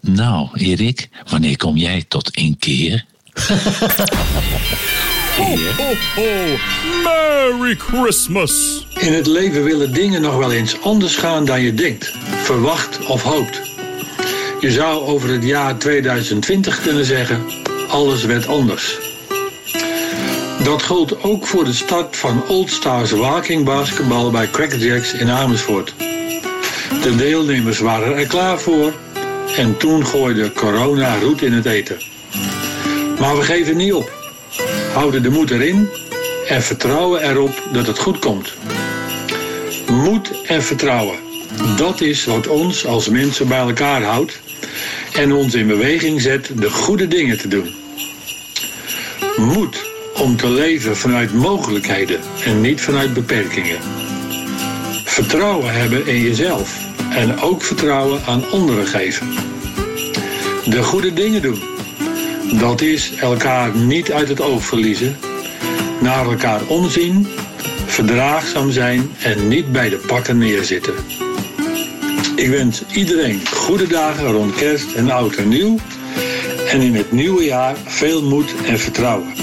Nou, Erik, wanneer kom jij tot inkeer?
Ho, ho, ho! Merry Christmas!
In het leven willen dingen nog wel eens anders gaan dan je denkt, verwacht of hoopt. Je zou over het jaar 2020 kunnen zeggen: alles werd anders. Dat gold ook voor de start van Old Stars Walking Basketbal bij Crackerjacks in Amersfoort. De deelnemers waren er klaar voor en toen gooide corona roet in het eten. Maar we geven niet op. Houden de moed erin en vertrouwen erop dat het goed komt. Moed en vertrouwen. Dat is wat ons als mensen bij elkaar houdt en ons in beweging zet de goede dingen te doen. Moed om te leven vanuit mogelijkheden en niet vanuit beperkingen. Vertrouwen hebben in jezelf en ook vertrouwen aan anderen geven. De goede dingen doen. Dat is elkaar niet uit het oog verliezen, naar elkaar omzien, verdraagzaam zijn en niet bij de pakken neerzitten. Ik wens iedereen goede dagen rond kerst en oud en nieuw. En in het nieuwe jaar veel moed en vertrouwen.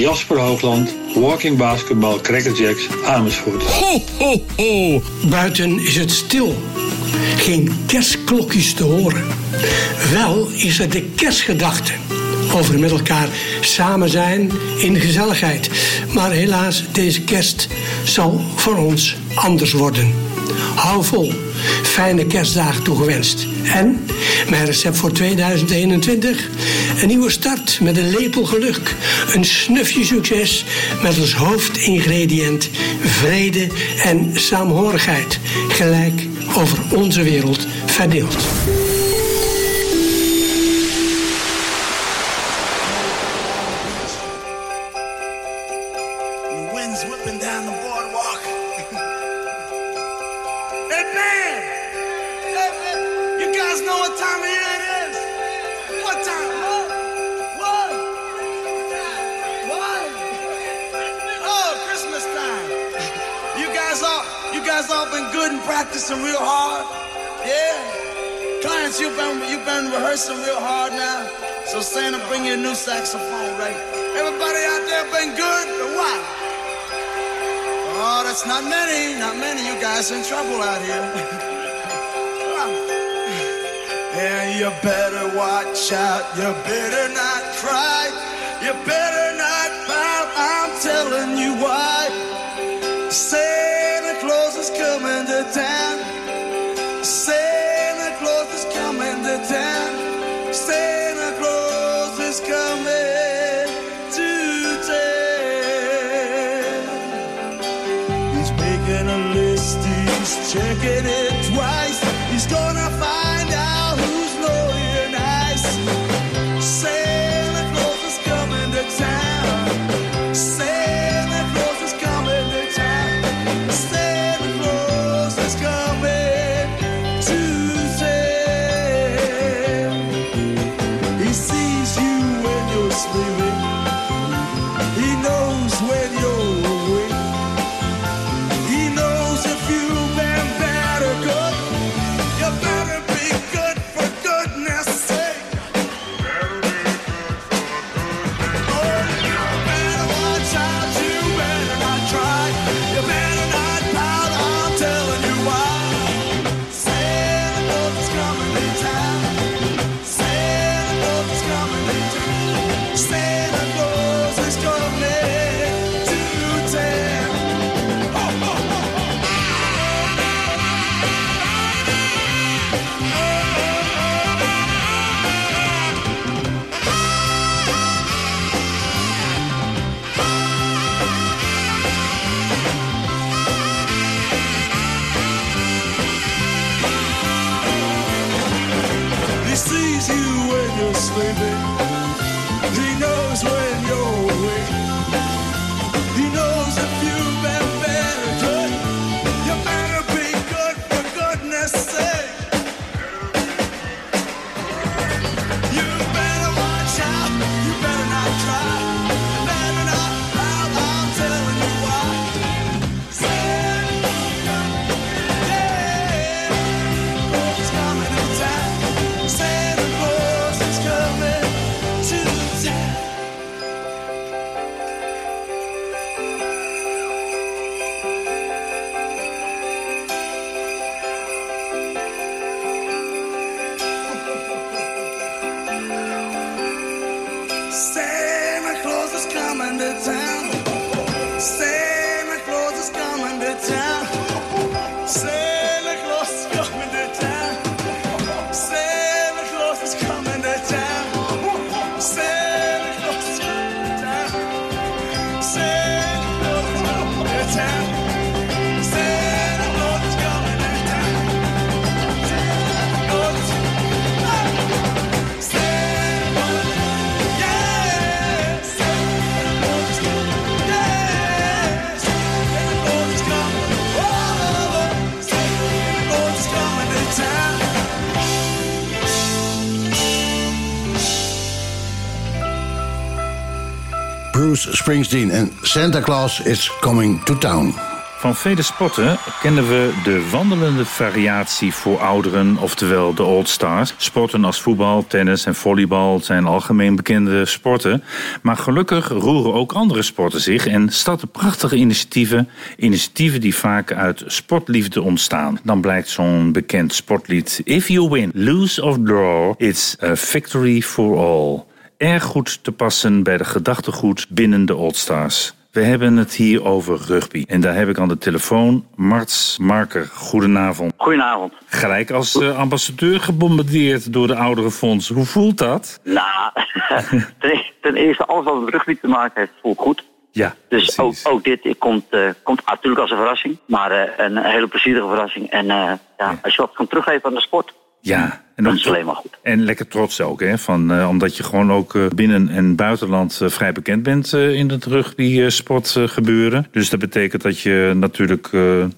Jasper Hoogland, Walking Basketball Crackerjacks Amersfoort.
Ho, ho, ho. Buiten is het stil. Geen kerstklokjes te horen. Wel is er de kerstgedachte. Over met elkaar samen zijn in gezelligheid. Maar helaas, deze kerst zal voor ons anders worden. Hou vol. Fijne kerstdagen toegewenst. En mijn recept voor 2021? Een nieuwe start met een lepel geluk. Een snufje succes met als hoofdingrediënt vrede en saamhorigheid. Gelijk over onze wereld verdeeld.
Watch out. You better not cry. You better
Bruce Springsteen en Santa Claus is coming to town.
Van vele sporten kennen we de wandelende variatie voor ouderen, oftewel de Old Stars. Sporten als voetbal, tennis en volleybal zijn algemeen bekende sporten. Maar gelukkig roeren ook andere sporten zich en starten prachtige initiatieven. Initiatieven die vaak uit sportliefde ontstaan. Dan blijkt zo'n bekend sportlied If you win, lose or draw, it's a victory for all. Erg goed te passen bij de gedachtegoed binnen de Old Stars. We hebben het hier over rugby. En daar heb ik aan de telefoon Marts Marker. Goedenavond.
Goedenavond.
Gelijk als eh, ambassadeur gebombardeerd door de Ouderenfonds. Hoe voelt dat?
Nou, ten, ten eerste, alles wat met rugby te maken heeft, voelt goed.
Ja,
Dus ook, ook dit komt, eh, komt natuurlijk als een verrassing. Maar eh, een hele plezierige verrassing. En ja, als je wat kan teruggeven aan de sport,
Ja. En,
dat
ook
is alleen maar goed.
en lekker trots ook, hè? Van, eh, omdat je gewoon ook eh, binnen- en buitenland eh, vrij bekend bent in het rugby-sport gebeuren. Dus dat betekent dat je natuurlijk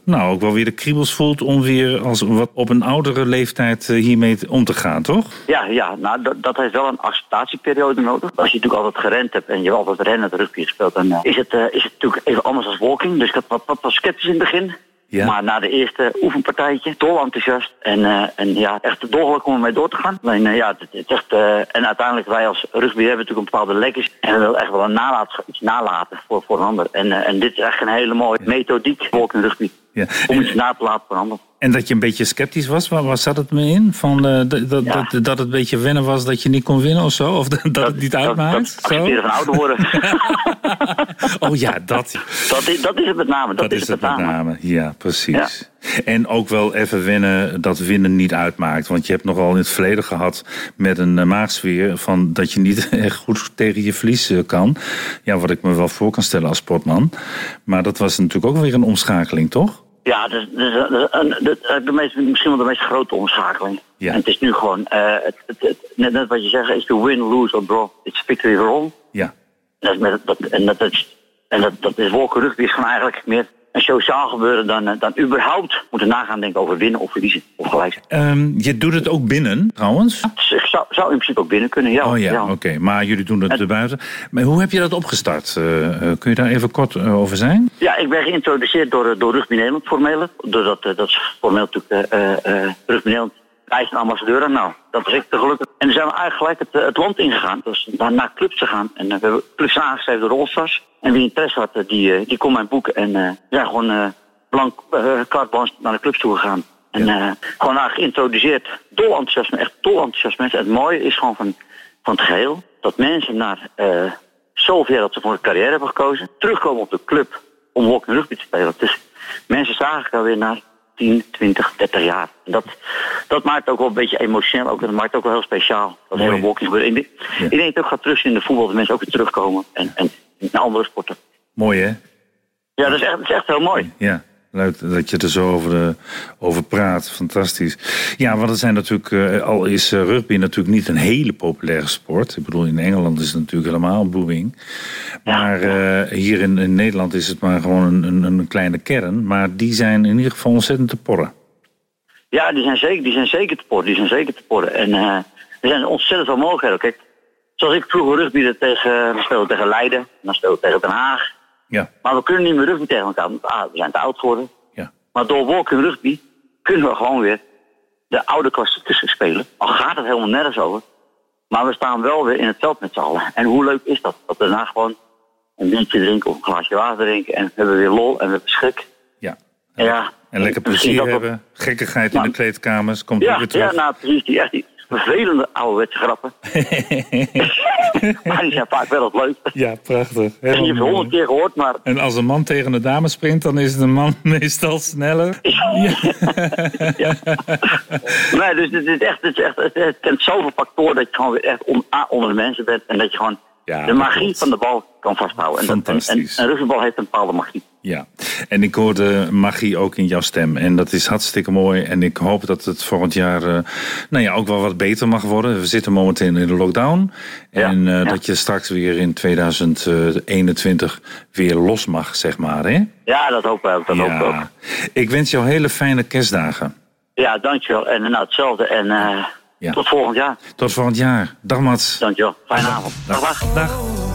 nou, ook wel weer de kriebels voelt om weer als wat op een oudere leeftijd hiermee om te gaan, toch?
Ja, ja nou, dat, dat heeft wel een acceptatieperiode nodig. Als je natuurlijk altijd gerend hebt en je hebt altijd rennen rugby gespeeld, dan is, het, is het natuurlijk even anders als walking. Dus ik had wat, wat, wat sceptisch in het begin.
Ja.
Maar na de eerste oefenpartijtje, dol enthousiast. En, eh, en ja, echt dolgelukkig om ermee door te gaan. Alleen, ja, het, echt, eh, en uiteindelijk, wij als rugby hebben natuurlijk een bepaalde lekkers. En we willen echt wel een nalaat, iets nalaten voor, voor een ander. En, eh, en dit is echt een hele mooie methodiek voor in rugby.
Ja.
Om iets na te laten voor een ander.
En dat je een beetje sceptisch was, waar, waar zat het me in? Van, eh, dat, dat, dat, dat het een beetje wennen was dat je niet kon winnen of zo? Of dat, dat het niet uitmaakt?
Dat van ouder worden.
oh ja, dat.
Dat is, dat is het met name. Dat, is, het met name.
Ja, precies. En ook wel even wennen dat winnen niet uitmaakt. Want je hebt nogal in het verleden gehad met een uh, maagsfeer... Van dat je niet echt goed tegen je verlies uh, kan. Ja, wat ik me wel voor kan stellen als sportman. Maar dat was natuurlijk ook weer een omschakeling, toch?
Ja, dat is, dat is, dat is een- de, de meest, misschien wel de meest grote omschakeling.
Ja.
En het is nu gewoon, eh, het, het, het- net, net wat je zegt, is to win, lose or draw. It's victory for all.
Ja.
Dat is met, dat, en dat, is, en dat, dat is rugby is gewoon eigenlijk meer een sociaal gebeuren dan, eh, dan überhaupt moeten nagaan denken over winnen of verliezen of gelijk.
Ehm, je doet het ook binnen, trouwens?
Ik zou, zou in principe ook binnen kunnen, ja.
Oh ja, oké. Maar jullie doen het erbuiten. Maar hoe heb je dat opgestart? Eh, eh, kun je daar even kort over zijn?
Ja, ik ben geïntroduceerd door, door Rugby Nederland formeel. Doordat, dat is formeel natuurlijk Rugby Nederland wijst een ambassadeur aan. Nou, dat was ik te gelukkig. En dan zijn we eigenlijk gelijk het, eh, het land ingegaan. Dus naar, naar clubs te gaan. En eh, we hebben clubs aangeschreven door de All-Stars. En wie interesse had, eh, die, die kon mijn boeken. En eh, we zijn gewoon eh blank carte blanche naar de clubs toe gegaan. En eh, gewoon daar geïntroduceerd. Dol enthousiasme, echt dol enthousiasme. mensen. Het mooie is gewoon van, van het geheel... dat mensen naar eh zoveel dat ze voor een carrière hebben gekozen... terugkomen op de club om walking rugby te spelen. Dus mensen zagen elkaar weer na 10, 20, 30 jaar. En dat, dat maakt ook wel een beetje emotioneel. Ook, dat maakt ook wel heel speciaal. Dat hele walking gebeuren. Ik, denk- ik denk dat het ook gaat terug in de voetbal. Dat mensen ook weer terugkomen. En, en naar andere sporten.
Mooi, hè?
Ja, dat is echt, dat is echt heel mooi.
Ja, leuk dat je er zo over, eh, over praat. Fantastisch. Ja, want het zijn natuurlijk, eh, al is eh, rugby natuurlijk niet een hele populaire sport. Ik bedoel, in Engeland is het natuurlijk helemaal booming. Maar hier in, in Nederland is het maar gewoon een, een, een kleine kern. Maar die zijn in ieder geval ontzettend te porren.
Ja, die zijn zeker, die zijn zeker te porren. Die zijn zeker te porren. En eh, er zijn ontzettend veel mogelijkheden. Kijk, zoals ik vroeger rugby tegen, we speelden tegen Leiden. Dan speelden we tegen Den Haag.
Ja.
Maar we kunnen niet meer rugby tegen elkaar. Want ah, we zijn te oud geworden.
Ja.
Maar door walking rugby kunnen we gewoon weer de oude klassiekers spelen. Al gaat het helemaal nergens over. Maar we staan wel weer in het veld met z'n allen. En hoe leuk is dat? Dat we daarna gewoon een biertje drinken of een glaasje water drinken. En we hebben weer lol en we hebben schrik.
Ja.
En, ja,
En lekker plezier hebben. Gekkigheid in de kleedkamers. Komt
Ja,
weer terug.
ja nou precies. Die, echt die vervelende ouderwetse grappen. maar die zijn vaak wel wat leuk.
Ja, prachtig.
En je hebt honderd keer gehoord, maar
En als een man tegen een dame sprint, dan is een man meestal sneller.
Nee, dus het is echt, het, is echt, het, kent zoveel factoren dat je gewoon weer echt onder de mensen bent. En dat je gewoon de magie van de bal kan vasthouden. En, dat, en, en,
Fantastisch.
en rugbybal heeft een bepaalde magie.
Ja, en ik hoorde magie ook in jouw stem. En dat is hartstikke mooi. En ik hoop dat het volgend jaar eh, nou ja, ook wel wat beter mag worden. We zitten momenteel in de lockdown. En eh, dat je straks weer in 2021 weer los mag, zeg maar. Hè?
Ja, dat hoop ik ook. Dat hoop ik ook.
Ik wens jou hele fijne kerstdagen.
Ja, dankjewel. En nou, hetzelfde. En tot volgend jaar.
Tot volgend jaar. Dag Mats.
Dankjewel. Fijne avond.
Dag.
dag.
dag.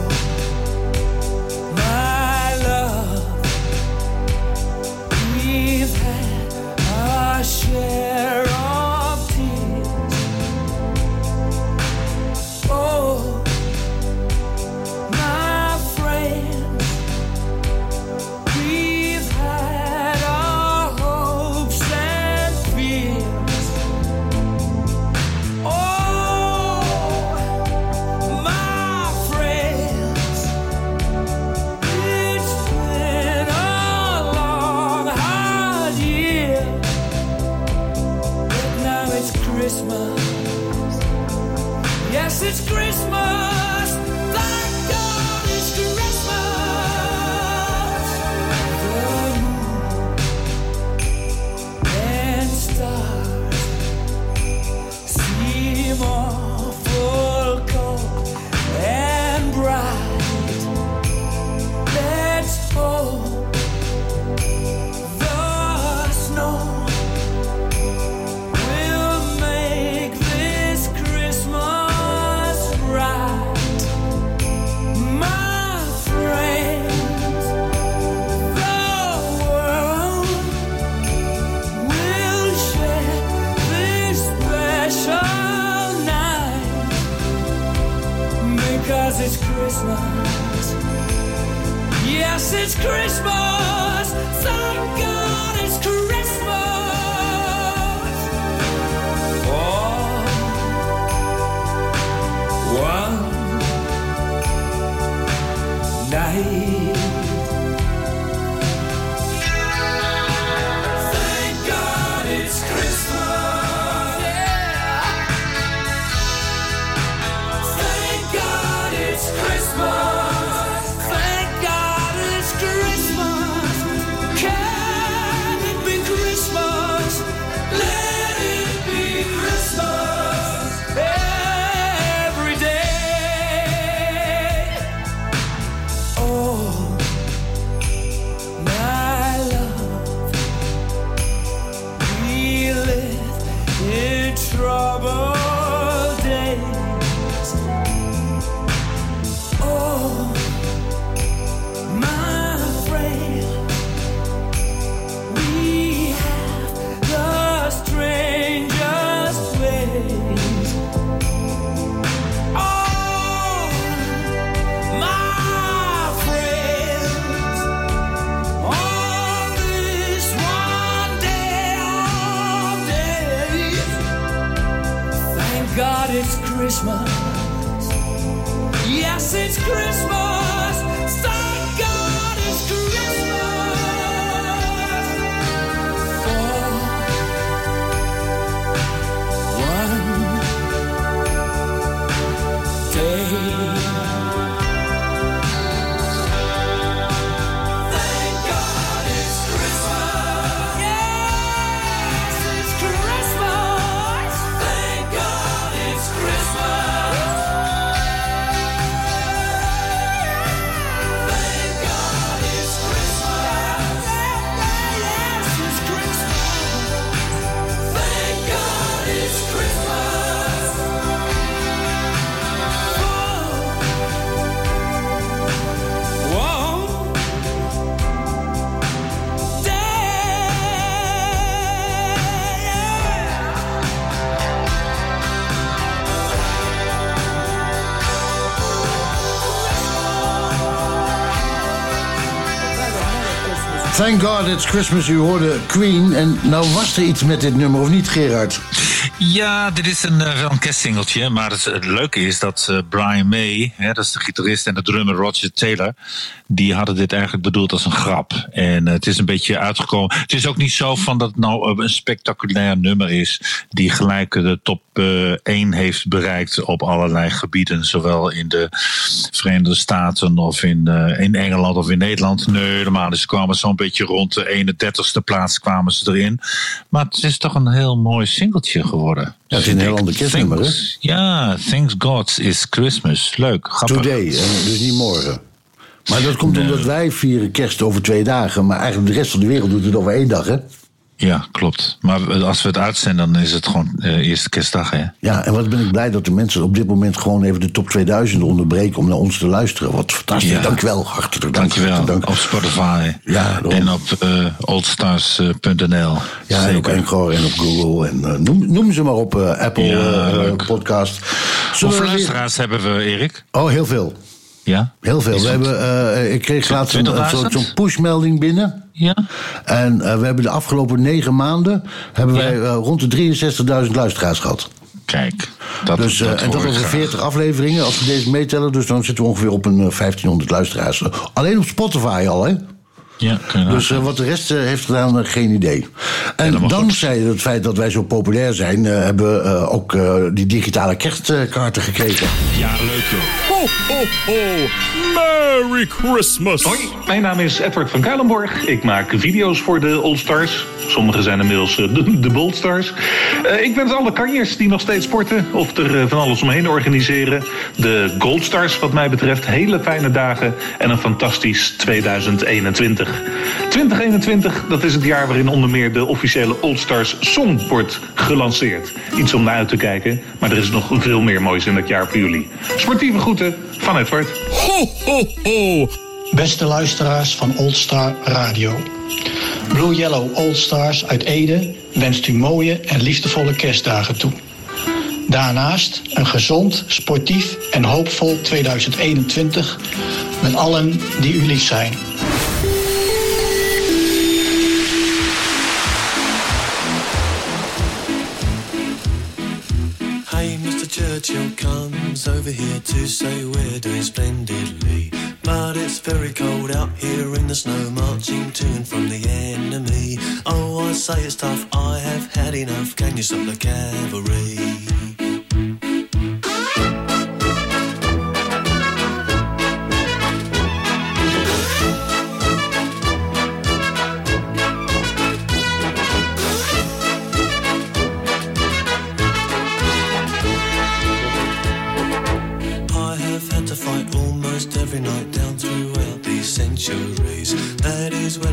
Thank God it's Christmas.
U hoorde Queen. En nou was er iets met dit nummer, of niet, Gerard?
Ja, dit is een, uh, een kerstsingeltje. Maar het, leuke is dat eh, Brian May, hè, dat is de gitarist en de drummer Roger Taylor, die hadden dit eigenlijk bedoeld als een grap. En eh, het is een beetje uitgekomen. Het is ook niet zo van dat het nou eh, een spectaculair nummer is, die gelijk de top eh 1 heeft bereikt op allerlei gebieden, zowel in de Verenigde Staten of in, eh, in Engeland of in Nederland. Nee, helemaal. Dus ze kwamen zo'n beetje rond de 31ste plaats kwamen ze erin. Maar het is toch een heel mooi singeltje geworden.
Ja, het is een heel ander kerstnummer, hè?
Ja, Thanks God is Christmas. Leuk, grappig.
Today, dus niet morgen. Maar dat komt omdat wij vieren kerst over twee dagen. Maar eigenlijk de rest van de wereld doet het over één dag, hè?
Ja, klopt. Maar als we het uitzenden, dan is het gewoon eh, eerste kerstdag, hè?
Ja, en wat ben ik blij dat de mensen op dit moment gewoon even de top 2000 onderbreken om naar ons te luisteren. Wat fantastisch.
Ja.
Dankjewel, hartelijk dank.
Dankjewel.
dank.
Op Spotify.
Ja, daarom.
en op eh, oldstars.nl.
Ja, en op en op Google. En eh, noem, noem ze maar op Apple
Ja,
podcast. Zullen
Hoeveel luisteraars hebben we, Erik?
Oh, heel veel.
Ja?
Heel veel. We hebben, eh, ik kreeg laatst een, een
20.000?
soort zo'n pushmelding binnen.
Ja.
En eh, we hebben de afgelopen negen maanden hebben wij eh, rond de 63.000 luisteraars gehad.
Kijk, dat,
dus,
dat
en dat over
graag.
40 afleveringen, als we deze meetellen. Dus dan zitten we ongeveer op een eh, 1500 luisteraars. Alleen op Spotify al, hè?
Ja,
Dus eh, wat de rest eh, heeft gedaan, eh, geen idee. En dankzij het feit dat wij zo populair zijn, hebben we eh, ook eh, die digitale kerstkaarten gekregen.
Ja, leuk joh. Ho, ho, ho. Merry Christmas.
Hoi, mijn naam is Edward van Kuilenborg. Ik maak video's voor de All Stars. Sommige zijn inmiddels de, de Bold Stars. Eh, ik wens alle kanjers die nog steeds sporten of er van alles omheen organiseren. De Gold Stars, wat mij betreft, hele fijne dagen en een fantastisch 2021. 2021, dat is het jaar waarin onder meer de officiële All Stars Song wordt gelanceerd. Iets om naar uit te kijken, maar er is nog veel meer moois in dat jaar voor jullie. Sportieve groeten van Edward.
Ho, ho, ho.
Beste luisteraars van Old Star Radio. Blue Yellow Old Stars uit Ede wenst u mooie en liefdevolle kerstdagen toe. Daarnaast een gezond, sportief en hoopvol 2021 met allen die u lief zijn.
Churchill comes over here to say we're doing splendidly. But it's very cold out here in the snow, marching to and from the enemy. Oh, I say it's tough, I have had enough. Can you stop the cavalry?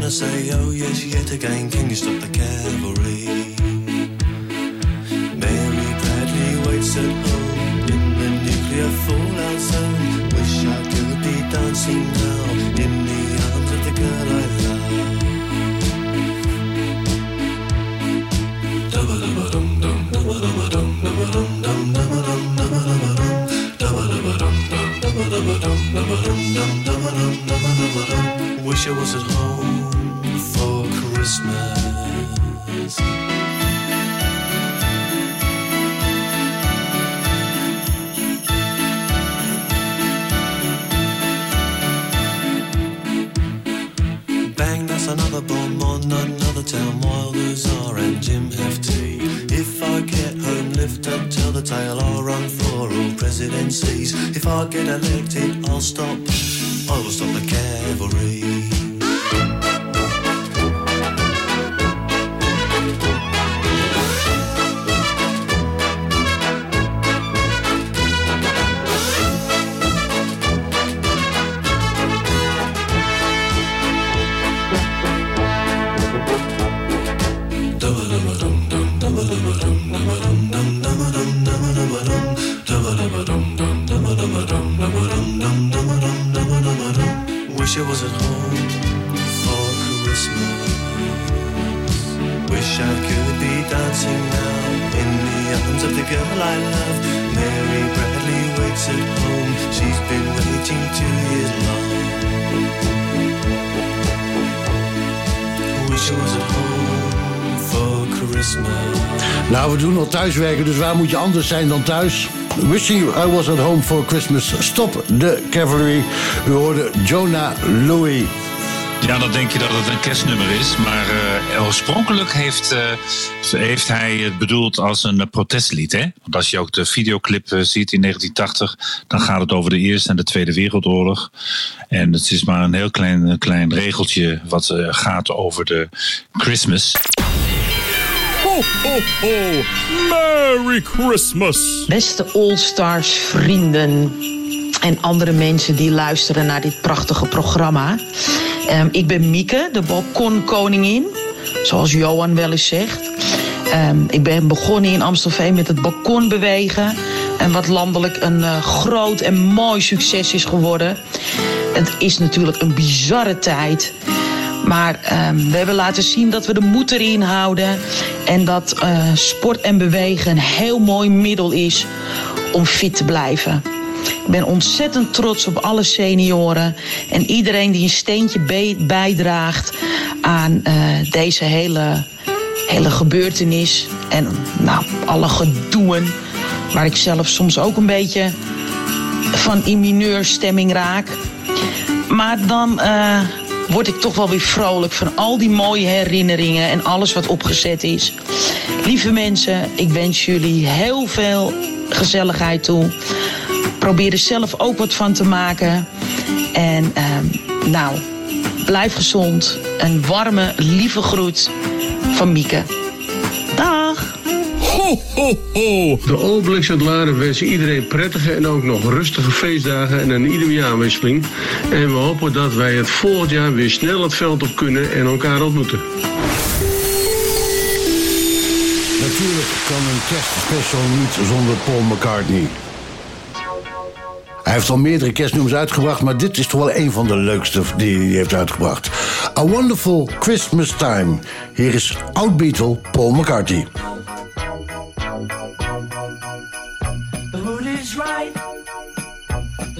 Say, oh yes, yet again, can you stop the cavalry? Mary Bradley waits at home in the nuclear fallout zone. Wish I could be dancing now in the arms of the girl I
dus waar moet je anders zijn dan thuis? Wishing I was at home for Christmas. Stop the cavalry. U hoorde Jonah Louis.
Ja, dan denk je dat het een kerstnummer is. Maar eh, oorspronkelijk heeft, eh, heeft hij het bedoeld als een eh, protestlied. Hè? Want als je ook de videoclip ziet in 1980, dan gaat het over de Eerste en de Tweede Wereldoorlog. En het is maar een heel klein, klein regeltje wat gaat over de Christmas.
Ho, ho, ho! Merry Christmas!
Beste All-Stars vrienden en andere mensen die luisteren naar dit prachtige programma. Ehm, ik ben Mieke, de balkonkoningin, zoals Johan wel eens zegt. Ehm, ik ben begonnen in Amstelveen met het balkon bewegen. En wat landelijk een eh, groot en mooi succes is geworden. Het is natuurlijk een bizarre tijd. Maar ehm, we hebben laten zien dat we de moed erin houden. En dat eh, sport en bewegen een heel mooi middel is om fit te blijven. Ik ben ontzettend trots op alle senioren en iedereen die een steentje bijdraagt aan eh, deze hele, hele gebeurtenis. En nou, alle gedoeën waar ik zelf soms ook een beetje van in mineurstemming raak. Maar dan eh, word ik toch wel weer vrolijk van al die mooie herinneringen en alles wat opgezet is. Lieve mensen, ik wens jullie heel veel gezelligheid toe. Probeer er zelf ook wat van te maken. En ehm, nou, blijf gezond. Een warme, lieve groet van Mieke.
Ho, ho, ho!
De Obelix uit Laren wensen iedereen prettige en ook nog rustige feestdagen en een ieder jaarwisseling. En we hopen dat wij het volgend jaar weer snel het veld op kunnen en elkaar ontmoeten.
Natuurlijk kan een kerstspecial niet zonder Paul McCartney. Hij heeft al meerdere kerstnummers uitgebracht, maar dit is toch wel een van de leukste die hij heeft uitgebracht. A Wonderful Christmas Time. Hier is oud-Beatle Paul McCartney.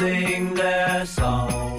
sing their
song.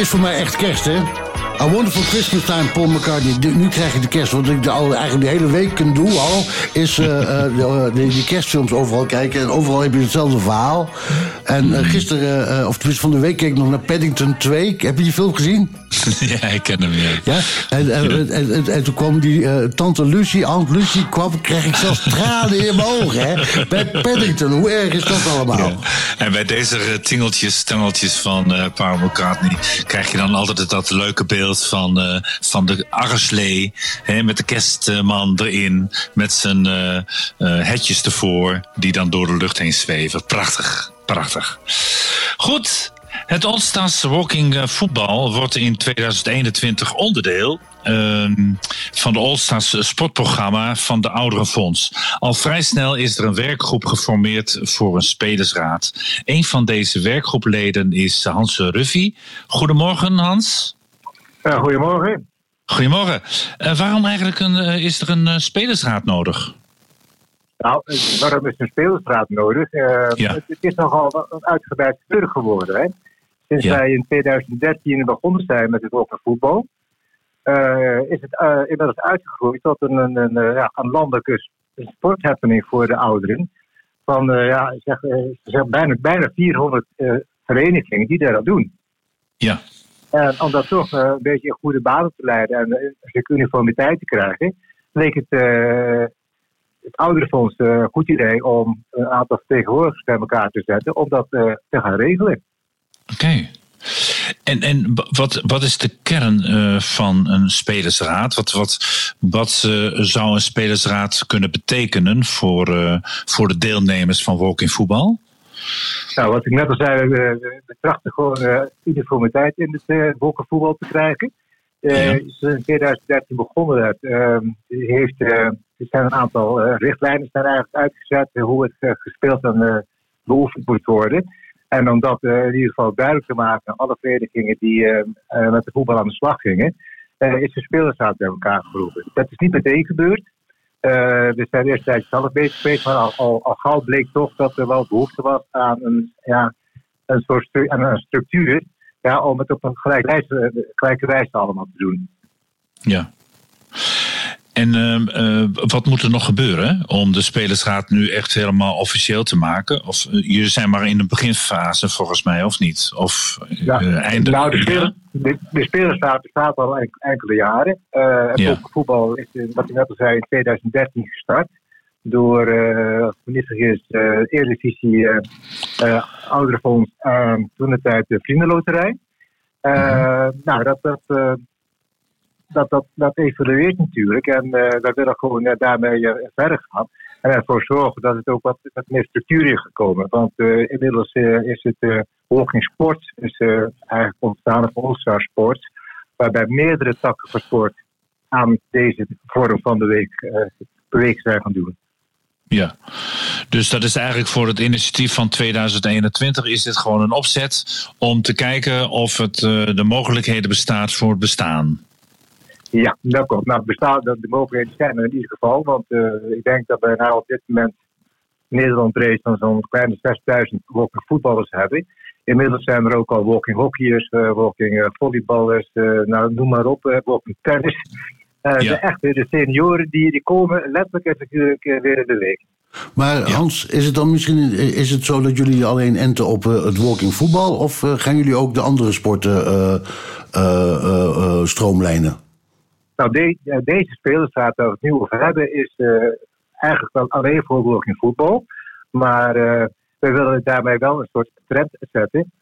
Is voor mij echt kerst, hè? A Wonderful Christmas Time, Paul McCartney. Nu- krijg je de kerst. Wat ik de, al, eigenlijk de hele week kan doen al... is de, die kerstfilms overal kijken. En overal heb je hetzelfde verhaal. En gisteren, eh, of tenminste van de week... keek ik nog naar Paddington 2. Heb je die film gezien?
ja, ik ken hem, ja.
Ja? En, en, en, en- en toen kwam die eh, tante Lucie, Aunt Lucie... kwam, kreeg ik zelfs tranen in mijn ogen, hè? Bij Paddington. Hoe erg is dat allemaal?
En bij deze eh, tingeltjes, tengeltjes van eh Paul McCartney krijg je dan altijd dat leuke beeld van, van de arreslee. Hè, met de kerstman erin, met zijn hetjes ervoor, die dan door de lucht heen zweven. Prachtig, prachtig. Goed, het All-Stars Walking eh, Voetbal wordt in 2021 onderdeel ehm, van de All-Stars sportprogramma van de Ouderenfonds. Al vrij snel is er een werkgroep geformeerd voor een spelersraad. Een van deze werkgroepleden is Hans Ruffy. Goedemorgen, Hans.
goedemorgen.
Goedemorgen. Eh, waarom eigenlijk een, eh, is er een spelersraad nodig?
Nou, waarom is een speelstraat nodig? Het, het is nogal een uitgebreid geworden. Hè? Sinds
Ja.
wij in 2013 begonnen zijn met het open voetbal, eh, is het inmiddels uitgegroeid tot een, een, een, eh, ja, een landelijke sporthappening voor de ouderen. Van eh, ja, zeg, zijn bijna, bijna 400 eh, verenigingen die dat doen.
Ja.
En om dat toch een beetje in goede banen te leiden en een stuk uniformiteit te krijgen, leek het het ouderenfonds een goed idee om een aantal vertegenwoordigers bij elkaar te zetten om dat te gaan regelen.
Oké. En, en wat, wat is de kern eh, van een spelersraad? Wat, wat, wat eh, zou een spelersraad kunnen betekenen voor, eh, voor de deelnemers van Walking Voetbal?
Nou, wat ik net al zei, we, trachten gewoon uniformiteit in het uh, voetbal te krijgen. Is in 2013 begonnen dat. ehm, heeft, er zijn een aantal richtlijnen zijn eigenlijk uitgezet hoe het gespeeld en beoefend moet worden. En om dat eh, in ieder geval duidelijk te maken aan alle verenigingen die eh, eh, met de voetbal aan de slag gingen, is de spelersraad bij elkaar geroepen. Dat is niet meteen gebeurd. We zijn eerst tijdens zelf bezig geweest, maar al, al, al gauw bleek toch dat er wel behoefte was aan een, ja, een soort een structuur ja, om het op een gelijke wijze, gelijke wijze allemaal te doen.
Ja. En ehm, eh, wat moet er nog gebeuren om de spelersraad nu echt helemaal officieel te maken? Of eh, jullie zijn maar in de beginfase volgens mij, of niet? Of eh, einde?
Nou, de, spelers, de, de spelersraad bestaat al en- enkele jaren. Het
Ja.
voetbal is, wat ik net al zei, in 2013 gestart. Door, eh als ik vergis, eh Eredivisie, Ouderenfonds en toen de tijd de Vriendenloterij. Eh, Nou, dat, dat, dat, dat, dat evolueert natuurlijk. En eh we willen gewoon eh, daarmee eh, verder gaan. En ervoor zorgen dat het ook wat, wat meer structuur is gekomen. Want inmiddels is het eh, walking sport is, eigenlijk ontstaan, of all-star sport. Waarbij meerdere takken van sport aan deze vorm van de week, beweeg zijn gaan doen.
Ja, dus dat is eigenlijk voor het initiatief van 2021 is dit gewoon een opzet om te kijken of het, de mogelijkheden bestaat voor het bestaan.
Ja, dat klopt. Nou, bestaan, de, de mogelijkheden zijn er in ieder geval. Want eh, ik denk dat we nou op dit moment Nederland breed van zo'n kleine 6000 walking voetballers hebben. Inmiddels zijn er ook al walking hockeyers, eh, walking eh, volleyballers, eh, nou, noem maar op, walking tennis. Eh, De echte de senioren die, die komen letterlijk en figuurlijk eh, weer in de week.
Maar Hans, is het dan misschien is het zo dat jullie alleen enten op eh, het walking voetbal? Of gaan jullie ook de andere sporten eh, eh, eh, eh, stroomlijnen?
Nou, de- eh, deze spelerstraat waar we het nu over hebben is eh, eigenlijk wel alleen voor walking voetbal. Maar eh, we willen daarmee wel een soort trend zetten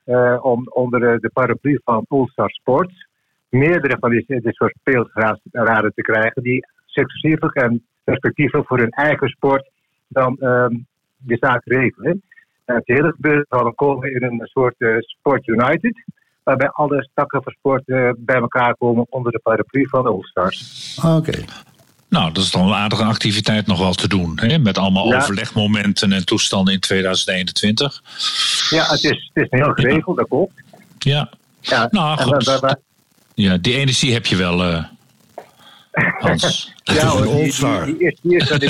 om onder de, paraplu van All-Star Sports meerdere van dit soort speelraden te krijgen die successievelijk en respectievelijk voor hun eigen sport dan ehm, de zaak regelen. En het hele gebeuren zal dan komen in een soort Sport United, waarbij alle takken van sport eh, bij elkaar komen onder de paraplu van de All-Stars.
Oké.
Nou, dat is dan een aardige activiteit nog wel te doen. Hè? Met allemaal
Ja.
overlegmomenten en toestanden in 2021.
Ja, het is, het is heel geregeld, dat klopt.
Ja.
Ja,
Nou, goed. Ja, die energie heb je wel, eh, Hans.
Ja, hoor, die, die, die. Het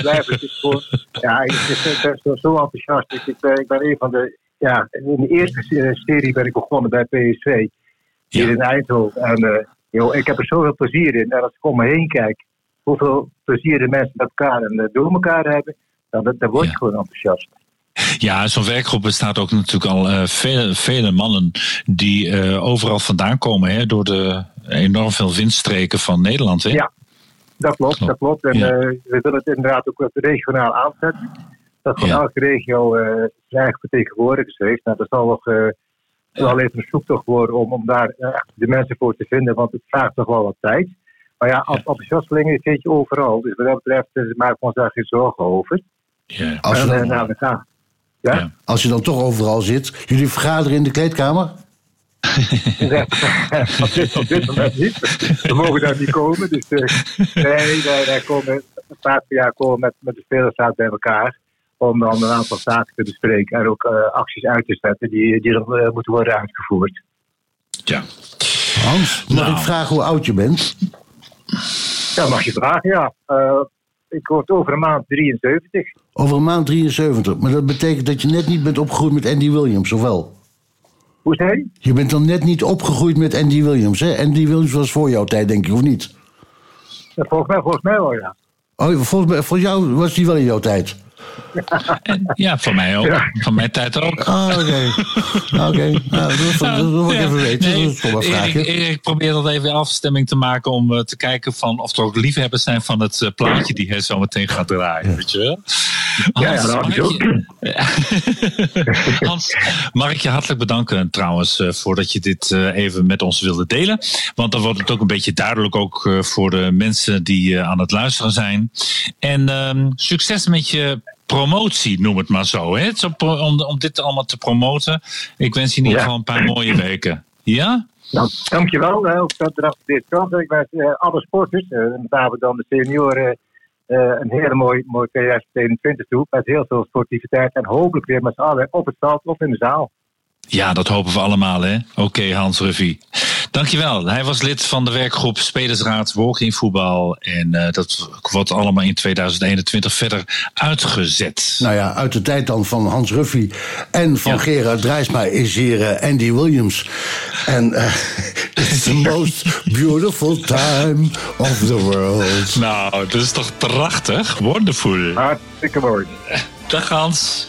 is gewoon, ja, ik ben, zo, zo enthousiast. Ik, ik, ben, ik ben een van de, ja, in de eerste se- serie ben ik begonnen bij PSV. Hier in Eindhoven. En eh, joh, ik heb er zoveel plezier in. En als ik om me heen kijk, hoeveel plezier de mensen met elkaar en eh, door elkaar hebben, dan, dan, word je gewoon enthousiast.
Ja, zo'n werkgroep bestaat ook natuurlijk al eh, vele, vele mannen die overal vandaan komen hè, door de enorm veel windstreken van Nederland. Hè?
Ja, dat klopt, dat klopt. En we willen het inderdaad ook regionaal aanzetten. Dat van elke regio eh zijn eigen vertegenwoordigers heeft. Nou, dat zal nog eh, wel even een zoektocht worden om, om daar echt de mensen voor te vinden, want het vraagt toch wel wat tijd. Maar ja, als enthousiastelingen vind je overal. Dus wat dat betreft eh, maken we ons daar geen zorgen over.
Als je
En,
dan-
nou, gaan. Ja?
Als je dan toch overal zit, jullie vergaderen in de kleedkamer?
op, dit, op dit moment niet. We mogen daar niet komen. Dus eh, nee, wij, wij komen een paar per jaar komen met, met de spelersraad bij elkaar. Om dan een aantal zaken te bespreken en ook eh, acties uit te zetten die, die dan eh, moeten worden uitgevoerd.
Ja.
Hans, mag
Nou.
ik vragen hoe oud je bent?
Ja, mag je vragen, ja. Eh, ik word over een maand 73.
Over een maand 73. Maar dat betekent dat je net niet bent opgegroeid met Andy Williams, of wel?
Hoe zei je?
Je bent dan net niet opgegroeid met Andy Williams, hè? Andy Williams was voor jouw tijd, denk ik, of niet?
Ja, volgens, mij, volgens mij wel, ja.
Oh, volgens mij, voor jou was die wel in jouw tijd.
Ja, van mij ook. Van mijn tijd ook.
Ah, oké. Oké, nou, dat, dat, dat wil ik even weten.
Nee,
dat is toch een
Erik,
vraagje.
Erik probeert dat even afstemming te maken om eh, te kijken van of er ook liefhebbers zijn van het eh, plaatje die hij zo meteen gaat draaien. Weet je wel?
Ja, ja,
Hans, mag
had
ik
ik
je- Hans, mag ik je hartelijk bedanken trouwens eh, voordat je dit eh, even met ons wilde delen. Want dan wordt het ook een beetje duidelijk ook eh, voor de mensen die aan het luisteren zijn. En ehm, succes met je promotie, noem het maar zo. Hè? Om, om dit allemaal te promoten. Ik wens je in ieder
Ja.
geval een paar mooie weken. Ja?
Nou, dankjewel. ook dat er dit kant. Ik wens alle sporters, met name dan de senioren, een hele mooi, mooi 2021 toe. Met heel veel sportiviteit en hopelijk weer met z'n allen op het veld of in de zaal.
Ja, dat hopen we allemaal, hè? Oké, Hans Ruffy. Dankjewel. Hij was lid van de werkgroep Spelersraad Walking Voetbal. En eh, dat wordt allemaal in 2021 verder uitgezet.
Nou ja, uit de tijd dan van Hans Ruffy en van Gerard Drijsma is hier eh, Andy Williams. En eh, it's the most beautiful time of the world.
Nou, dat is toch prachtig? Wonderful.
Hartstikke mooi.
Dag Hans.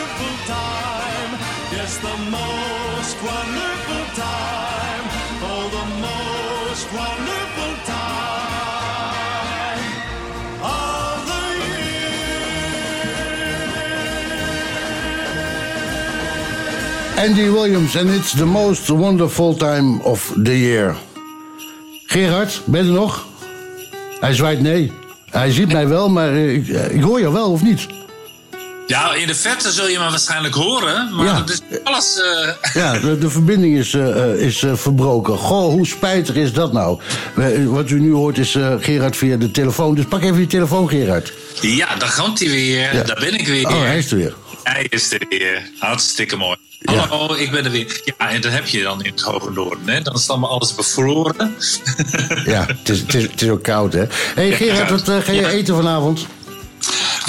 time. Yes, the most wonderful time. Oh, the most wonderful time of the
Andy Williams en It's the most wonderful time of the year. Gerard, ben je er nog? Hij zwaait nee. Hij ziet mij wel, maar eh, ik, eh, ik hoor jou wel, of niet?
Ja, in de verte zul je me waarschijnlijk horen, maar
Ja.
dat is alles. eh,
Ja, de, de verbinding is, eh, eh, is verbroken. Goh, hoe spijtig is dat nou? Wat u nu hoort is Gerard via de telefoon. Dus pak even je telefoon, Gerard.
ja, daar komt hij weer.
Ja.
Daar ben ik weer.
Oh, hij is er weer.
Hij is er weer. Hartstikke mooi. Hallo, ik ben er weer. Ja, en dat heb je dan in het Hoge Noorden. Hè? Dan is allemaal alles bevroren.
Ja, het is, het is, het is ook koud, hè? hey, Gerard, wat ga je eten vanavond?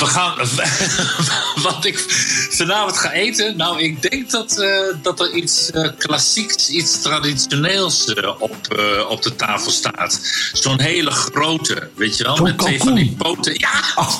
We gaan. Wat ik vanavond ga eten. Nou, ik denk dat, eh, dat er iets eh, klassieks, iets traditioneels eh, op, op de tafel staat. Zo'n hele grote, weet je wel? Met twee van die poten. Ja,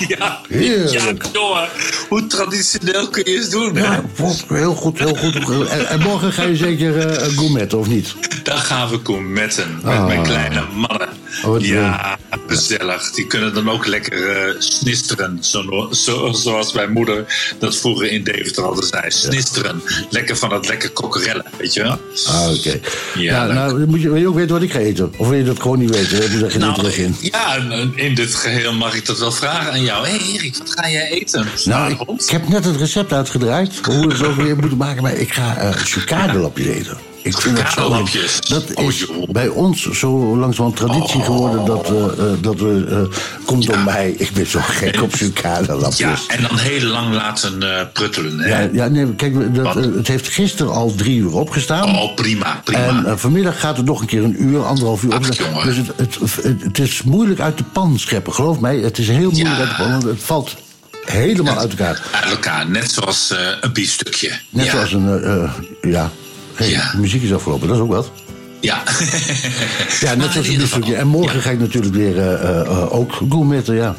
ja, ja,
heerlijk.
jongen. Hoe traditioneel kun je het doen?
Ja, wat- heel goed, heel goed. En, en morgen ga je zeker gourmetten, of niet?
Dan gaan we gourmetten met
Ah.
mijn kleine mannen.
Oh,
ja, gezellig. Die kunnen dan ook lekker eh, snisteren. Zo, zo- zoals mijn moeder dat vroeger in Deventer altijd zei. Snisteren. Lekker van dat lekker kokkerellen, weet je wel?
Ah, oké.
Ja,
nou, moet je, wil je ook weten wat ik ga eten? Of wil je dat gewoon niet weten? Daar zeg je
Nou,
niet terug in.
Ja, en in dit geheel mag ik dat wel vragen aan jou. Hé hey Erik, wat ga jij eten?
Nou, ik, ik heb net het recept uitgedraaid. Hoe we het ook weer moeten maken. Maar ik ga eh chocoladelappjes eten. Ik vind dat zo...
Chocoladelappjes?
Dat is bij ons zo langzamerhand traditie
Oh.
geworden... dat, eh, dat we... eh, komt door mij. Ik ben zo gek op chocoladelappjes.
Ja, en dan heel lang laten pruttelen. Hè?
Ja, ja, nee, kijk, dat, het heeft gisteren al drie uur opgestaan.
Oh, prima, prima.
En vanmiddag gaat het nog een keer een uur, anderhalf uur opstaan. Dus het, het, het, het is moeilijk uit de pan scheppen, geloof mij. Het is heel moeilijk uit de pan, want het valt helemaal uit elkaar.
Uit elkaar, net zoals een biefstukje.
Net
ja.
zoals een, ja... Hey, De muziek is afgelopen, dat is ook wat.
Ja.
Ja, net zoals een biefstukje. En morgen ga ik natuurlijk weer eh, eh, eh, ook gourmetten, ja.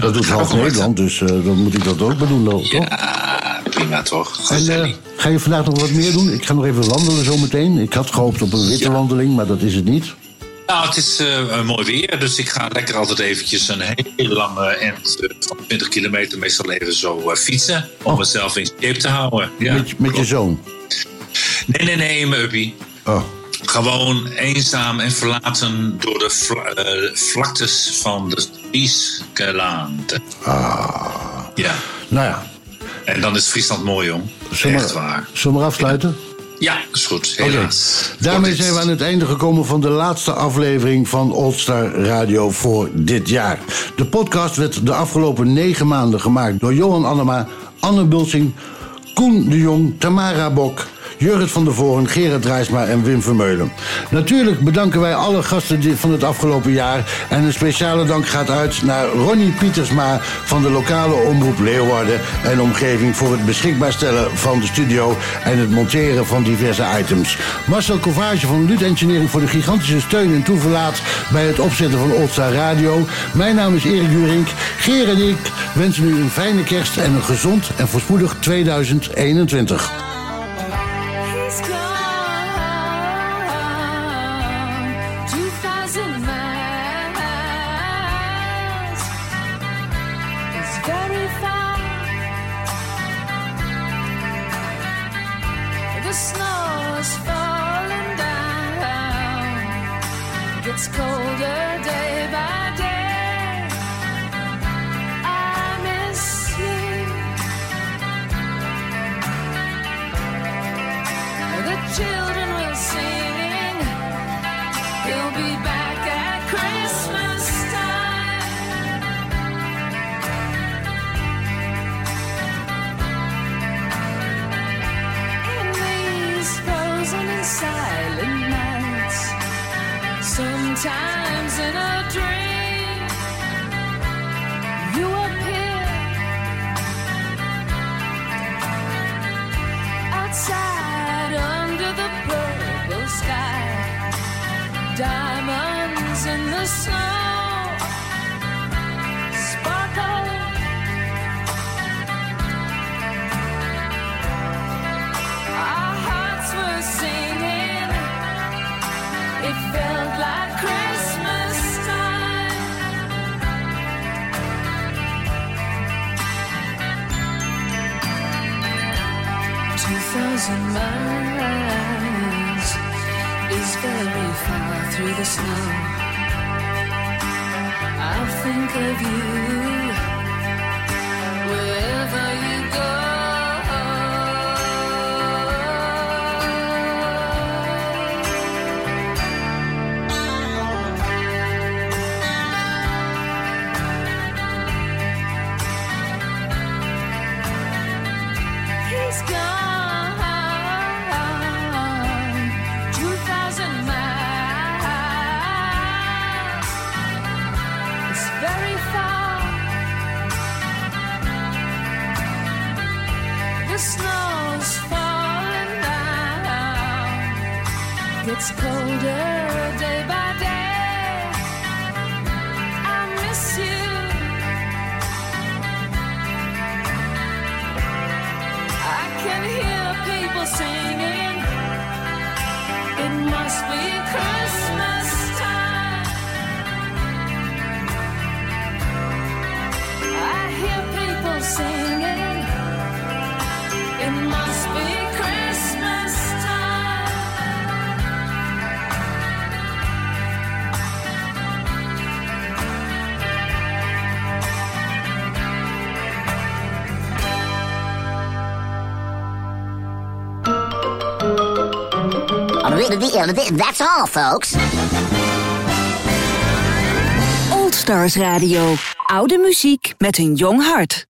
dat doet half Nederland, dus dan moet ik dat ook bedoelen, toch?
Ja, prima toch?
En ga je vandaag nog wat meer doen? Ik ga nog even wandelen zometeen. Ik had gehoopt op een witte wandeling, maar dat is het niet.
Nou, het is mooi weer, dus ik ga lekker altijd eventjes een hele lange end van 20 kilometer meestal even zo fietsen. Om mezelf in shape te houden. Ja,
Oh. met, met je zoon.
Nee, nee, nee, mijn uppie.
Oh.
Gewoon eenzaam en verlaten door de vla- eh, vlaktes van de Friesland.
Ah.
Ja.
Nou ja.
En dan is Friesland mooi, jong.
Zullen
Echt waar.
Zullen we maar afsluiten?
Ja, is goed.
Oké.
Helaas.
Daarmee zijn we aan het einde gekomen van de laatste aflevering van Oldstar Radio voor dit jaar. De podcast werd de afgelopen negen maanden gemaakt door Johan Annema, Anne Bulsing, Koen de Jong, Tamara Bok,
Jurrit van der Voren, Gerard Drijsma en Wim Vermeulen. Natuurlijk bedanken wij alle gasten van het afgelopen jaar. En een speciale dank gaat uit naar Ronnie Pietersma van de lokale omroep Leeuwarden en omgeving voor het beschikbaar stellen van de studio en het monteren van diverse items. Marcel Covage van Lut Engineering voor de gigantische steun en toeverlaat bij het opzetten van Oldstar Radio. Mijn naam is Erik Jurink. Geer en ik wensen u een fijne kerst en een gezond en voorspoedig 2021.
That's all, folks.
Old Stars Radio. Oude muziek met een jong hart.